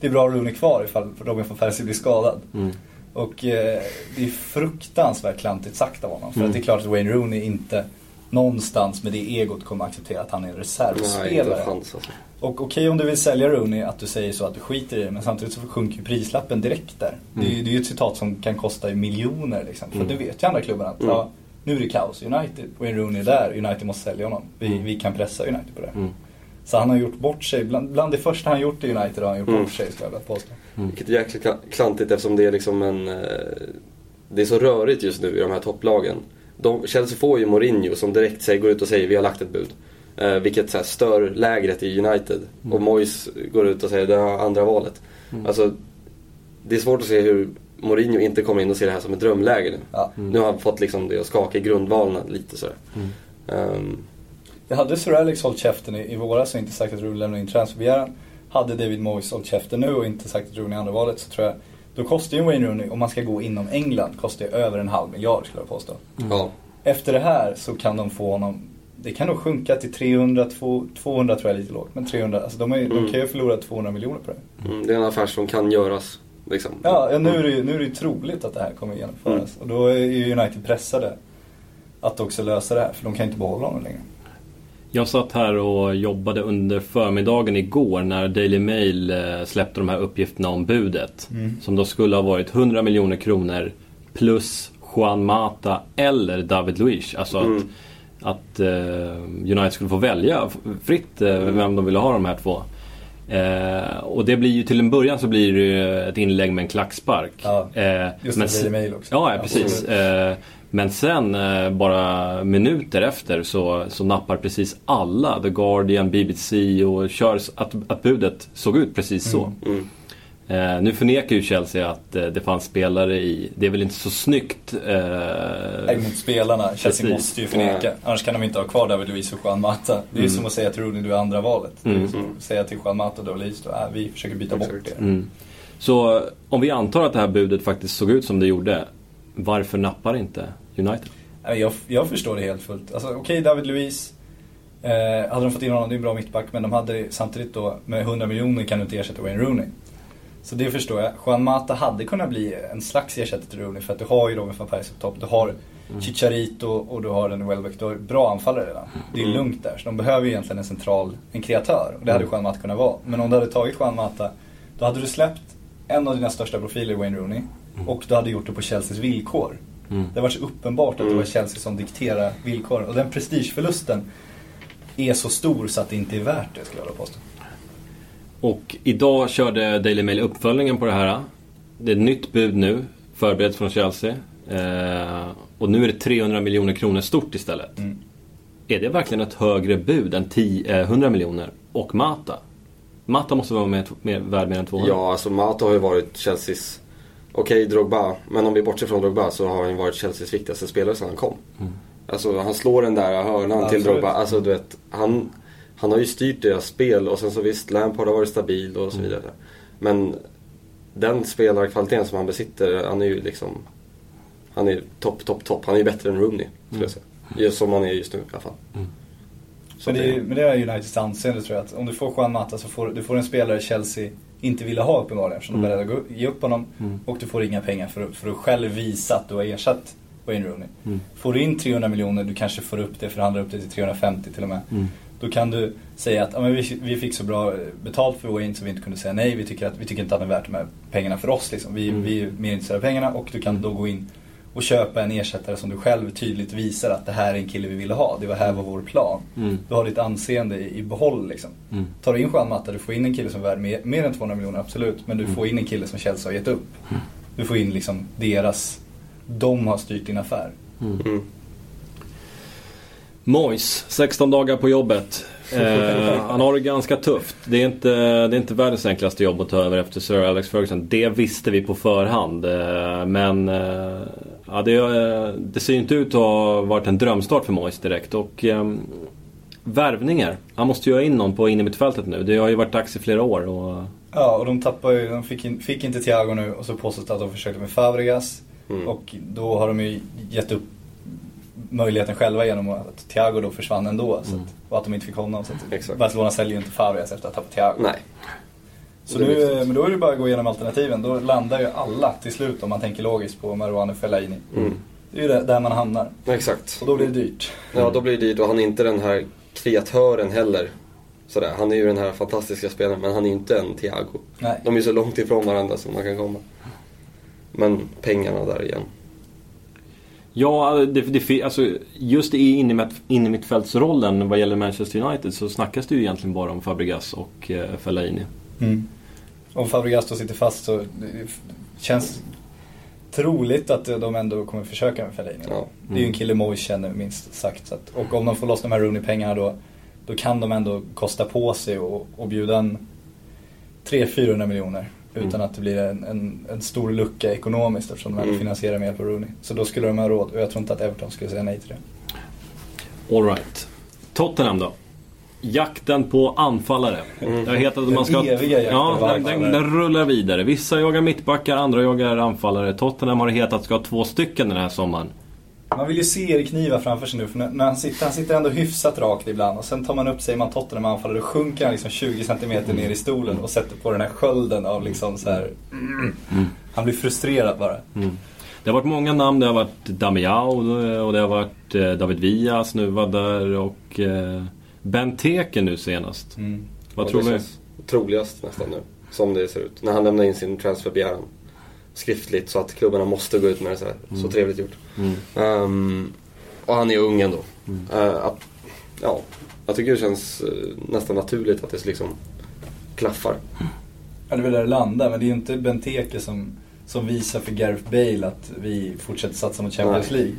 det är bra Rooney kvar ifall Robin van Persie blir skadad. Mm. Och eh, det är fruktansvärt klantigt sagt av honom. För Mm. att det är klart att Wayne Rooney inte någonstans med det egot kommer acceptera att han är en Nej, reservspelare. chans alltså. Och okej om du vill sälja Rooney att du säger så att du skiter i det men samtidigt så sjunker ju prislappen direkt där. Det, är, Mm. det är ju ett citat som kan kosta miljoner liksom. För Mm. det vet ju andra klubbarna att Mm. ja, nu är det kaos. United, Wayne Rooney är där, United måste sälja honom. Vi, Mm. vi kan pressa United på det. Mm. Så han har gjort bort sig, bland, bland det första han gjort i United har han gjort Mm. bort sig skulle jag vilja påstå. Vilket är jäkligt kla- klantigt eftersom det är liksom en... eh, Det är så rörigt just nu i de här topplagen. De, Chelsea får ju Mourinho som direkt säger, går ut och säger vi har lagt ett bud. Eh, vilket så här, stör lägret i United. Och Moyes går ut och säger det har andra valet. Mm. Alltså, det är svårt att se hur Mourinho inte kommer in och ser det här som ett drömläge nu. Ja. Nu har han fått liksom det att skaka i grundvalarna lite sådär. Mm. Jag hade Sir Alex hållit käften i, i våras och inte sagt att Rooney lämnar in transferbegäran. Hade David Moyes hållit käften nu och inte sagt att Rooney är andra valet så tror jag Då kostar ju Wayne Rooney, om man ska gå inom England, kostar ju över en halv miljard skulle jag påstå. Ja. Efter det här så kan de få honom, det kan nog sjunka till 300, 200 tror jag är lite lågt. Men 300, alltså de, är, de Mm. kan ju förlora 200 miljoner på det. Mm, det är en affär som kan göras. Liksom. Ja, ja nu, är det ju, nu är det ju troligt att det här kommer genomföras. Och då är ju United pressade att också lösa det här, för de kan inte behålla honom längre. Jag satt här och jobbade under förmiddagen igår när Daily Mail eh, släppte de här uppgifterna om budet. Som då skulle ha varit 100 miljoner kronor plus Juan Mata eller David Luiz. Alltså att, att eh, United skulle få välja fritt eh, vem de ville ha de här två. Eh, och det blir ju till en början så blir det ju ett inlägg med en klackspark. Ja, Eh, Just men det, s- Daily Mail också. Ja, ja precis. Men sen eh, bara minuter efter så, så nappar precis alla, The Guardian, BBC och kör att, att budet såg ut precis så. Mm. Eh, nu förnekar ju Chelsea att eh, det fanns spelare i, det är väl inte så snyggt. Nej, Eh, mot spelarna. Chelsea Precis. måste ju förneka. Nej. Annars kan de inte ha kvar David Luiz och Juan Mata. Det är ju som att säga till Rooney, du är andra valet. Det är ju Mm. som att säga till Juan Mata och Luiz, då, äh, vi försöker byta bort det. mm. Så om vi antar att det här budet faktiskt såg ut som det gjorde, varför nappar inte United? Jag, jag förstår det helt fullt. Alltså, Okej, David Luiz. Eh, hade de fått in honom, det är en bra mittback. Men de hade samtidigt då, med 100 miljoner kan du inte ersätta Wayne Rooney. Så det förstår jag. Juan Mata hade kunnat bli en slags ersättare till Rooney. För att du har ju Robin van Persie på topp. Du har Chicharito och du har en Welbeck. Du har bra anfallare redan. Det är lugnt där. Så de behöver ju egentligen en central, en kreatör. Och det hade Juan Mata kunnat vara. Men om du hade tagit Juan Mata, då hade du släppt en av dina största profiler, Wayne Rooney. Och du hade gjort det på Chelseas villkor. Mm. Det var så uppenbart att det var Chelsea som dikterar villkoren. Och den prestigeförlusten är så stor så att det inte är värt det skulle jag vilja påstå. Och idag körde Daily Mail uppföljningen på det här. Det är ett nytt bud nu, förberett från Chelsea. Eh, och nu är det 300 miljoner kronor stort istället. Mm. Är det verkligen ett högre bud än 10, eh, 100 miljoner? Och Mata? Mata måste vara med, med, värd mer än 200. Ja, alltså Mata har ju varit Chelseas... Okej, Drogba. Men om vi bortser från Drogba så har han ju varit Chelseas viktigaste spelare sedan han kom. Alltså han slår den där hörnan till Absolut. Drogba. Alltså du vet, han, han har ju styrt deras spel och sen så visst, Lampard har varit stabil och så vidare. Men den spelarkvaliteten som han besitter, han är ju liksom... Han är topp, topp, topp. Han är ju bättre än Rooney, skulle jag säga. Just som han är just nu i alla fall. Så Men det, är, men det är Uniteds anseende tror jag. Att om du får Juan Mata så får du får en spelare Chelsea inte ville ha uppenbarligen. Eftersom de är beredda att ge upp honom. Och du får inga pengar för, för att själv visa att du har ersatt Wayne Rooney. Får du in 300 miljoner, du kanske får upp det, förhandlar upp det till 350 till och med. Då kan du säga att ja, men vi, vi fick så bra betalt för Wayne så vi inte kunde säga nej. Vi tycker, att, vi tycker inte att det är värt de här pengarna för oss. Liksom. Vi, vi är mer intresserade av pengarna och du kan då gå in och köpa en ersättare som du själv tydligt visar att det här är en kille vi ville ha. Det var här var vår plan. Mm. Du har ditt anseende i, i behåll liksom. Mm. Tar du in Juan Mata, du får in en kille som är värd mer, mer än 200 miljoner, absolut. Men du får in en kille som Chelsea har gett upp. Du får in liksom deras, de har styrt din affär. Mm. Mois, 16 dagar på jobbet. (laughs) Eh, han har det ganska tufft. Det är, inte, det är inte världens enklaste jobb att ta över efter Sir Alex Ferguson. Det visste vi på förhand. Eh, men eh, ja, det, det ser ju inte ut att ha varit en drömstart för Mois direkt. Och, eh, värvningar. Han måste ju ha in någon på in i mittfältet nu. Det har ju varit dags i flera år. Och, Ja, och de tappar ju, de fick, in, fick inte Thiago nu och så påstås det att de försökte med Fabregas. Mm. Och då har de ju gett upp möjligheten själva genom att Thiago då försvann ändå. Så att, och att de inte fick honom. Så att Exakt. Barcelona säljer ju inte Fabregas efter att ha tappat Thiago. Nej. Så Det är nu, men då är det bara att gå igenom alternativen. Då landar ju alla till slut, om man tänker logiskt, på Marouane Fellaini. Mm. Det är ju där- där man hamnar. Exakt. Och då blir det dyrt. Ja, då blir det dyrt och han är inte den här kreatören heller. Sådär. Han är ju den här fantastiska spelaren, men han är ju inte en Thiago. Nej. De är så långt ifrån varandra som man kan komma. Men pengarna där igen. Ja, det, det, fi- alltså, just i innermitt- innermittfältsrollen vad gäller Manchester United så snackas det ju egentligen bara om Fabregas och eh, Fellaini. Mm. Om Fabregas då sitter fast så det känns troligt att de ändå kommer försöka med Fellaini. Ja. Det är ju en kille Moise känner minst sagt. Så att, och om de får loss de här Rooney-pengarna då, då kan de ändå kosta på sig och, och bjuda en 300-400 miljoner. Utan att det blir en, en, en stor lucka ekonomiskt eftersom de Mm. finansierar med hjälp av Rooney. Så då skulle de ha råd och jag tror inte att Everton skulle säga nej till det. All right. Tottenham då? Jakten på anfallare. Det har hetat att man ska... Den eviga jakten ja, den, den, anfallare. den rullar vidare. Vissa jagar mittbackar, andra jagar anfallare. Tottenham har hetat att ska ha två stycken den här sommaren. Man vill ju se Erik Niva framför sig nu för när- han sitter, han sitter ändå hyfsat rakt ibland och sen tar man upp sig man Tottenham anfaller och sjunker han liksom 20 cm ner i stolen och sätter på den här skölden av liksom så här. Han blir frustrerad bara. Det har varit många namn. Det har varit Damiao och det har varit eh, David Villa snuvad där och eh, Benteke nu senast. Mm. Vad Och tror känns Troligast nästan nu, som det ser ut. När han lämnar in sin transferbegäran skriftligt så att klubbarna måste gå ut med det så här. Så trevligt gjort. Ehm, och han är ung ändå. Eh, att, ja, jag tycker det känns eh, nästan naturligt att det liksom klaffar. Ja, det är väl där det landar men det är ju inte Benteke som, som visar för Gareth Bale att vi fortsätter satsa mot Champions Nej. League.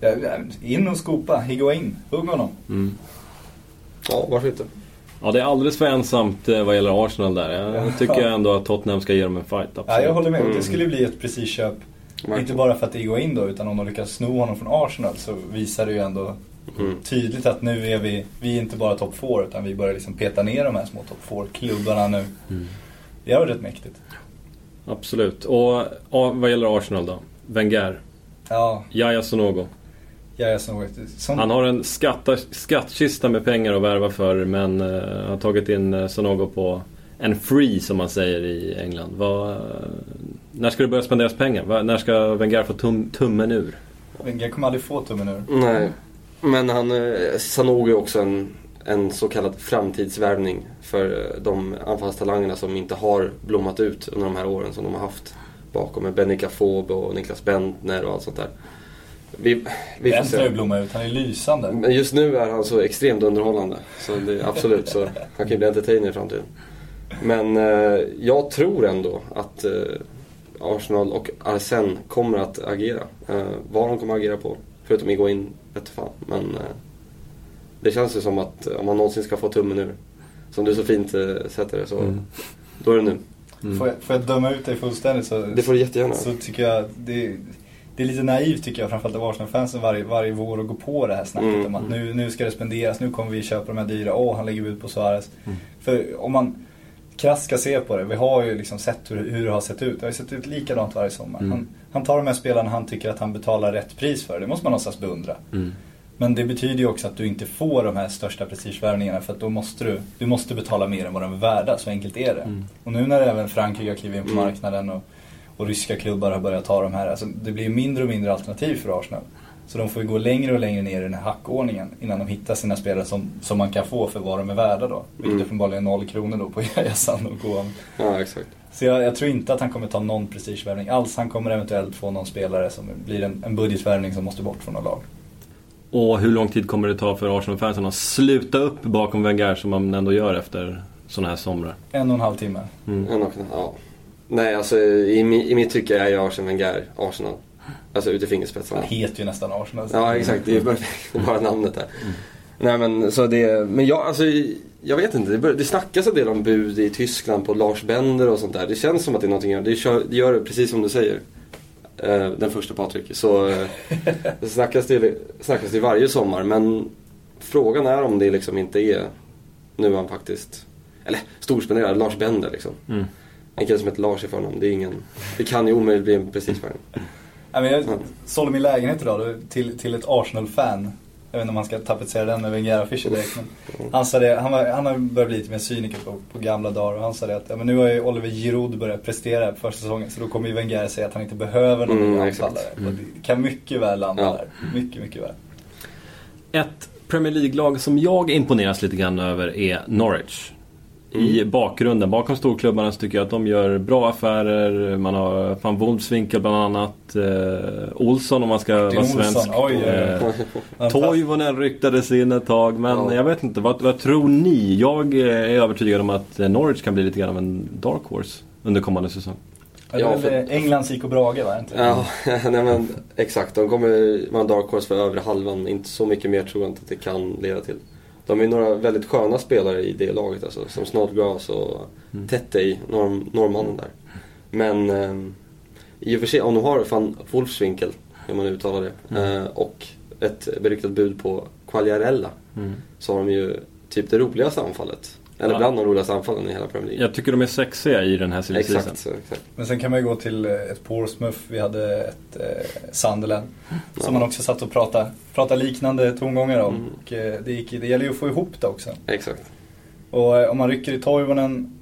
Ja, ja, in och skopa, Higuain, hugg honom. Mm. Ja, varför inte? Ja, det är alldeles för ensamt eh, vad gäller Arsenal där. Jag Ja. tycker ändå att Tottenham ska ge dem en fight. Absolut. Ja, jag håller med. Mm. Det skulle bli ett precis köp. Verkligen. Inte bara för att det går in då, utan om de lyckas sno honom från Arsenal så visar det ju ändå Mm. tydligt att nu är vi, vi är inte bara topp 4 utan vi börjar liksom peta ner de här små topp 4-klubbarna nu. Mm. Det är rätt mäktigt. Absolut. Och ja, vad gäller Arsenal då? Wenger. Ja, Yahya Sonogo. Jag är som, som Han har en skatta, skattkista med pengar att värva för men eh, har tagit in uh, Sonogo på en free som man säger i England. Vad, eh, när ska det börja spenderas pengar? Va, när ska Wenger få tum, tummen ur? Wenger kommer aldrig få tummen ur. Nej. Men han, eh, Sanogo är också en, en så kallad framtidsvärvning för eh, de anfallstalangerna som inte har blommat ut under de här åren som de har haft bakom med Benny Cafobe och Niklas Bentner och allt sånt där. Vi, vi får se. blommat ut, han är lysande. Men just nu är han så extremt underhållande. Så det, absolut, så han kan ju bli entertainer i framtiden. Men eh, jag tror ändå att eh, Arsenal och Arsene kommer att agera. Eh, vad de kommer att agera på, förutom att gå in, vet fan. Men eh, det känns ju som att om man någonsin ska få tummen ur, som du så fint eh, sätter det, så Mm. då är det nu. Får, jag, får jag döma ut dig fullständigt så, Det får du jättegärna. så tycker jag det, det är lite naivt tycker jag framförallt av Arsenal-fansen varje, varje vår att gå på det här snacket Mm. om att nu, nu ska det spenderas, nu kommer vi köpa de här dyra, åh han lägger ut på Suarez. För om man krasst ska se på det, vi har ju liksom sett hur, hur det har sett ut. Det har ju sett ut likadant varje sommar. Mm. Han, han tar de här spelarna han tycker att han betalar rätt pris för, det måste man någonstans beundra. Mm. Men det betyder ju också att du inte får de här största prestigevärvningarna för att då måste du, du måste betala mer än vad de är värda, så enkelt är det. Mm. Och nu när även Frankrike har klivit in på Mm. marknaden och, och ryska klubbar har börjat ta de här, alltså det blir mindre och mindre alternativ för Arsenal. Så de får ju gå längre och längre ner i den här hackordningen innan de hittar sina spelare som, som man kan få för vad de är värda då. Vilket Mm. uppenbarligen är noll kronor då på (laughs) Yahya och Ja, exakt. Så jag, jag tror inte att han kommer ta någon prestigevärvning alls. Han kommer eventuellt få någon spelare som blir en, en budgetvärvning som måste bort från något lag. Och hur lång tid kommer det ta för Arsenal-fansen att sluta upp bakom Wenger som man ändå gör efter sådana här somrar? En och en halv timme. Mm. En och en- ja. Nej, alltså i, i mitt tycke är ju Arsene Wenger Arsenal. Alltså ut i fingerspetsarna. Han heter ju nästan Arsenal. Ja, exakt. Det är bara, (laughs) det är bara namnet där. Nej, men så det... Men jag, alltså, jag vet inte. Det, bör, det snackas en del om bud i Tyskland på Lars Bender och sånt där. Det känns som att det är någonting... Det, kör, det gör det precis som du säger. Eh, den första Patrik. Så eh, det snackas det, snackas det varje sommar. Men frågan är om det liksom inte är nu han faktiskt... Eller storspenderar Lars Bender liksom. Mm. En kille som heter Lars i förnamn. Det är ingen... Det kan ju omöjligt bli en prestigevärvning. Ja, men jag Mm. sålde min lägenhet idag till, till ett Arsenal-fan. Jag vet inte om man ska tapetsera den med Wenger-affischer direkt. Men han, sa det, han, var, han har börjat bli lite mer cyniker på, på gamla dagar. Och han sa det att ja, men nu har ju Oliver Giroud börjat prestera på första säsongen. Så då kommer ju Wenger säga att han inte behöver någon Mm, anfallare. Det kan mycket väl landa Ja. där. Mycket, mycket väl. Ett Premier League-lag som jag imponeras lite grann över är Norwich. I bakgrunden, bakom storklubbarna så tycker jag att de gör bra affärer. Man har van Wolfswinkel bland annat. Eh, Olsson om man ska Martin vara svensk. Oj, oj, oj. Eh, Toivonen ryktades in ett tag, men Ja. jag vet inte. Vad, vad tror ni? Jag eh, är övertygad om att eh, Norwich kan bli lite grann av en dark horse under kommande säsong. Ja, för- Englands IK Brage va? Inte? Ja, (laughs) nej men exakt. De kommer vara en dark horse för övre halvan. Inte så mycket mer tror jag inte att det kan leda till. De är några väldigt sköna spelare i det laget alltså. Som Snodgrass och Mm. Tettey, norr, norrmannen där. Men eh, i och för sig, om de har van Wolfswinkel, hur man uttalar det. Mm. Eh, och ett beryktat bud på Quagliarella. Så har de ju typ det roligaste anfallet. Eller Ja. bland de roligaste anfallen i hela Premier League. Jag tycker de är sexiga i den här silly. Exakt, så, exakt. Men sen kan man ju gå till eh, ett Portsmouth, vi hade ett eh, Sunderland. Som man också satt och pratade, pratade liknande tongångar om. Mm. Och, eh, det, gick, det gäller ju att få ihop det också. Exakt. Och eh, om man rycker i Toivonen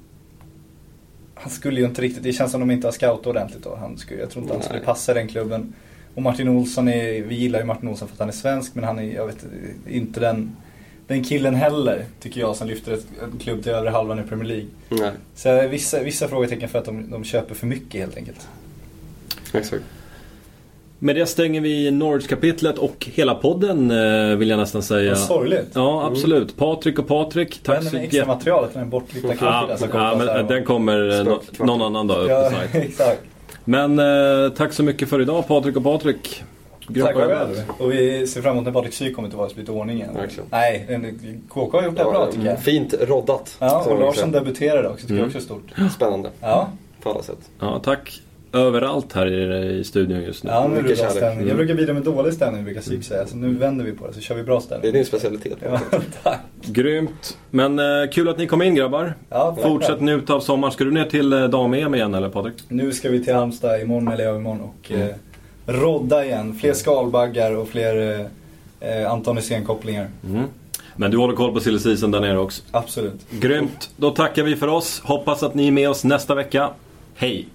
Han skulle ju inte riktigt, det känns som de inte har scoutat ordentligt då. Han skulle, jag tror inte han skulle passa i den klubben. Och Martin Olsson är, vi gillar ju Martin Olsson för att han är svensk men han är, jag vet inte den, den killen heller. Tycker jag som lyfter ett, en klubb till övre halvan i Premier League. Nej, Så vissa, vissa frågetecken för att de, de köper för mycket helt enkelt. exakt. Med det stänger vi Norwich-kapitlet och hela podden eh, vill jag nästan säga. Vad sorgligt. Ja, absolut. Patrik och Patrik, tack så med extra mycket. materialet, den Ja, där som kommer ja, på så här men den kommer eh, Spökkvart. någon annan dag upp på Ja, (laughs) sajten. exakt. Men eh, tack så mycket för idag Patrik och Patrik. Tack. Och vi ser fram emot när Patrik Sy kommer tillbaka och lite ordning igen. Verkligen. Nej, KK har gjort det bra tycker jag. Fint roddat. Ja, och Larsson debuterade också, tycker Mm. jag också är stort. Spännande Ja, på alla sätt. Ja, tack överallt här i, i studion just nu. ja nu är det Mycket bra stämning. Mm. Jag brukar bidra med dålig stämning brukar Psyk säga, så nu vänder vi på det så kör vi bra Det är stämning. din specialitet. Ja, (laughs) tack. Grymt. Men eh, kul att ni kom in grabbar. Ja, Fortsätt njuta av sommaren. Ska du ner till eh, dam-EM igen eller Patrik? Nu ska vi till Halmstad imorgon eller övermorgon och Mm. eh, rodda igen. Fler skalbaggar och fler eh, eh, Anton Hysén-kopplingar. Mm. Men du håller koll på silly season där nere också. Absolut. Grymt. Då tackar vi för oss. Hoppas att ni är med oss nästa vecka. Hej!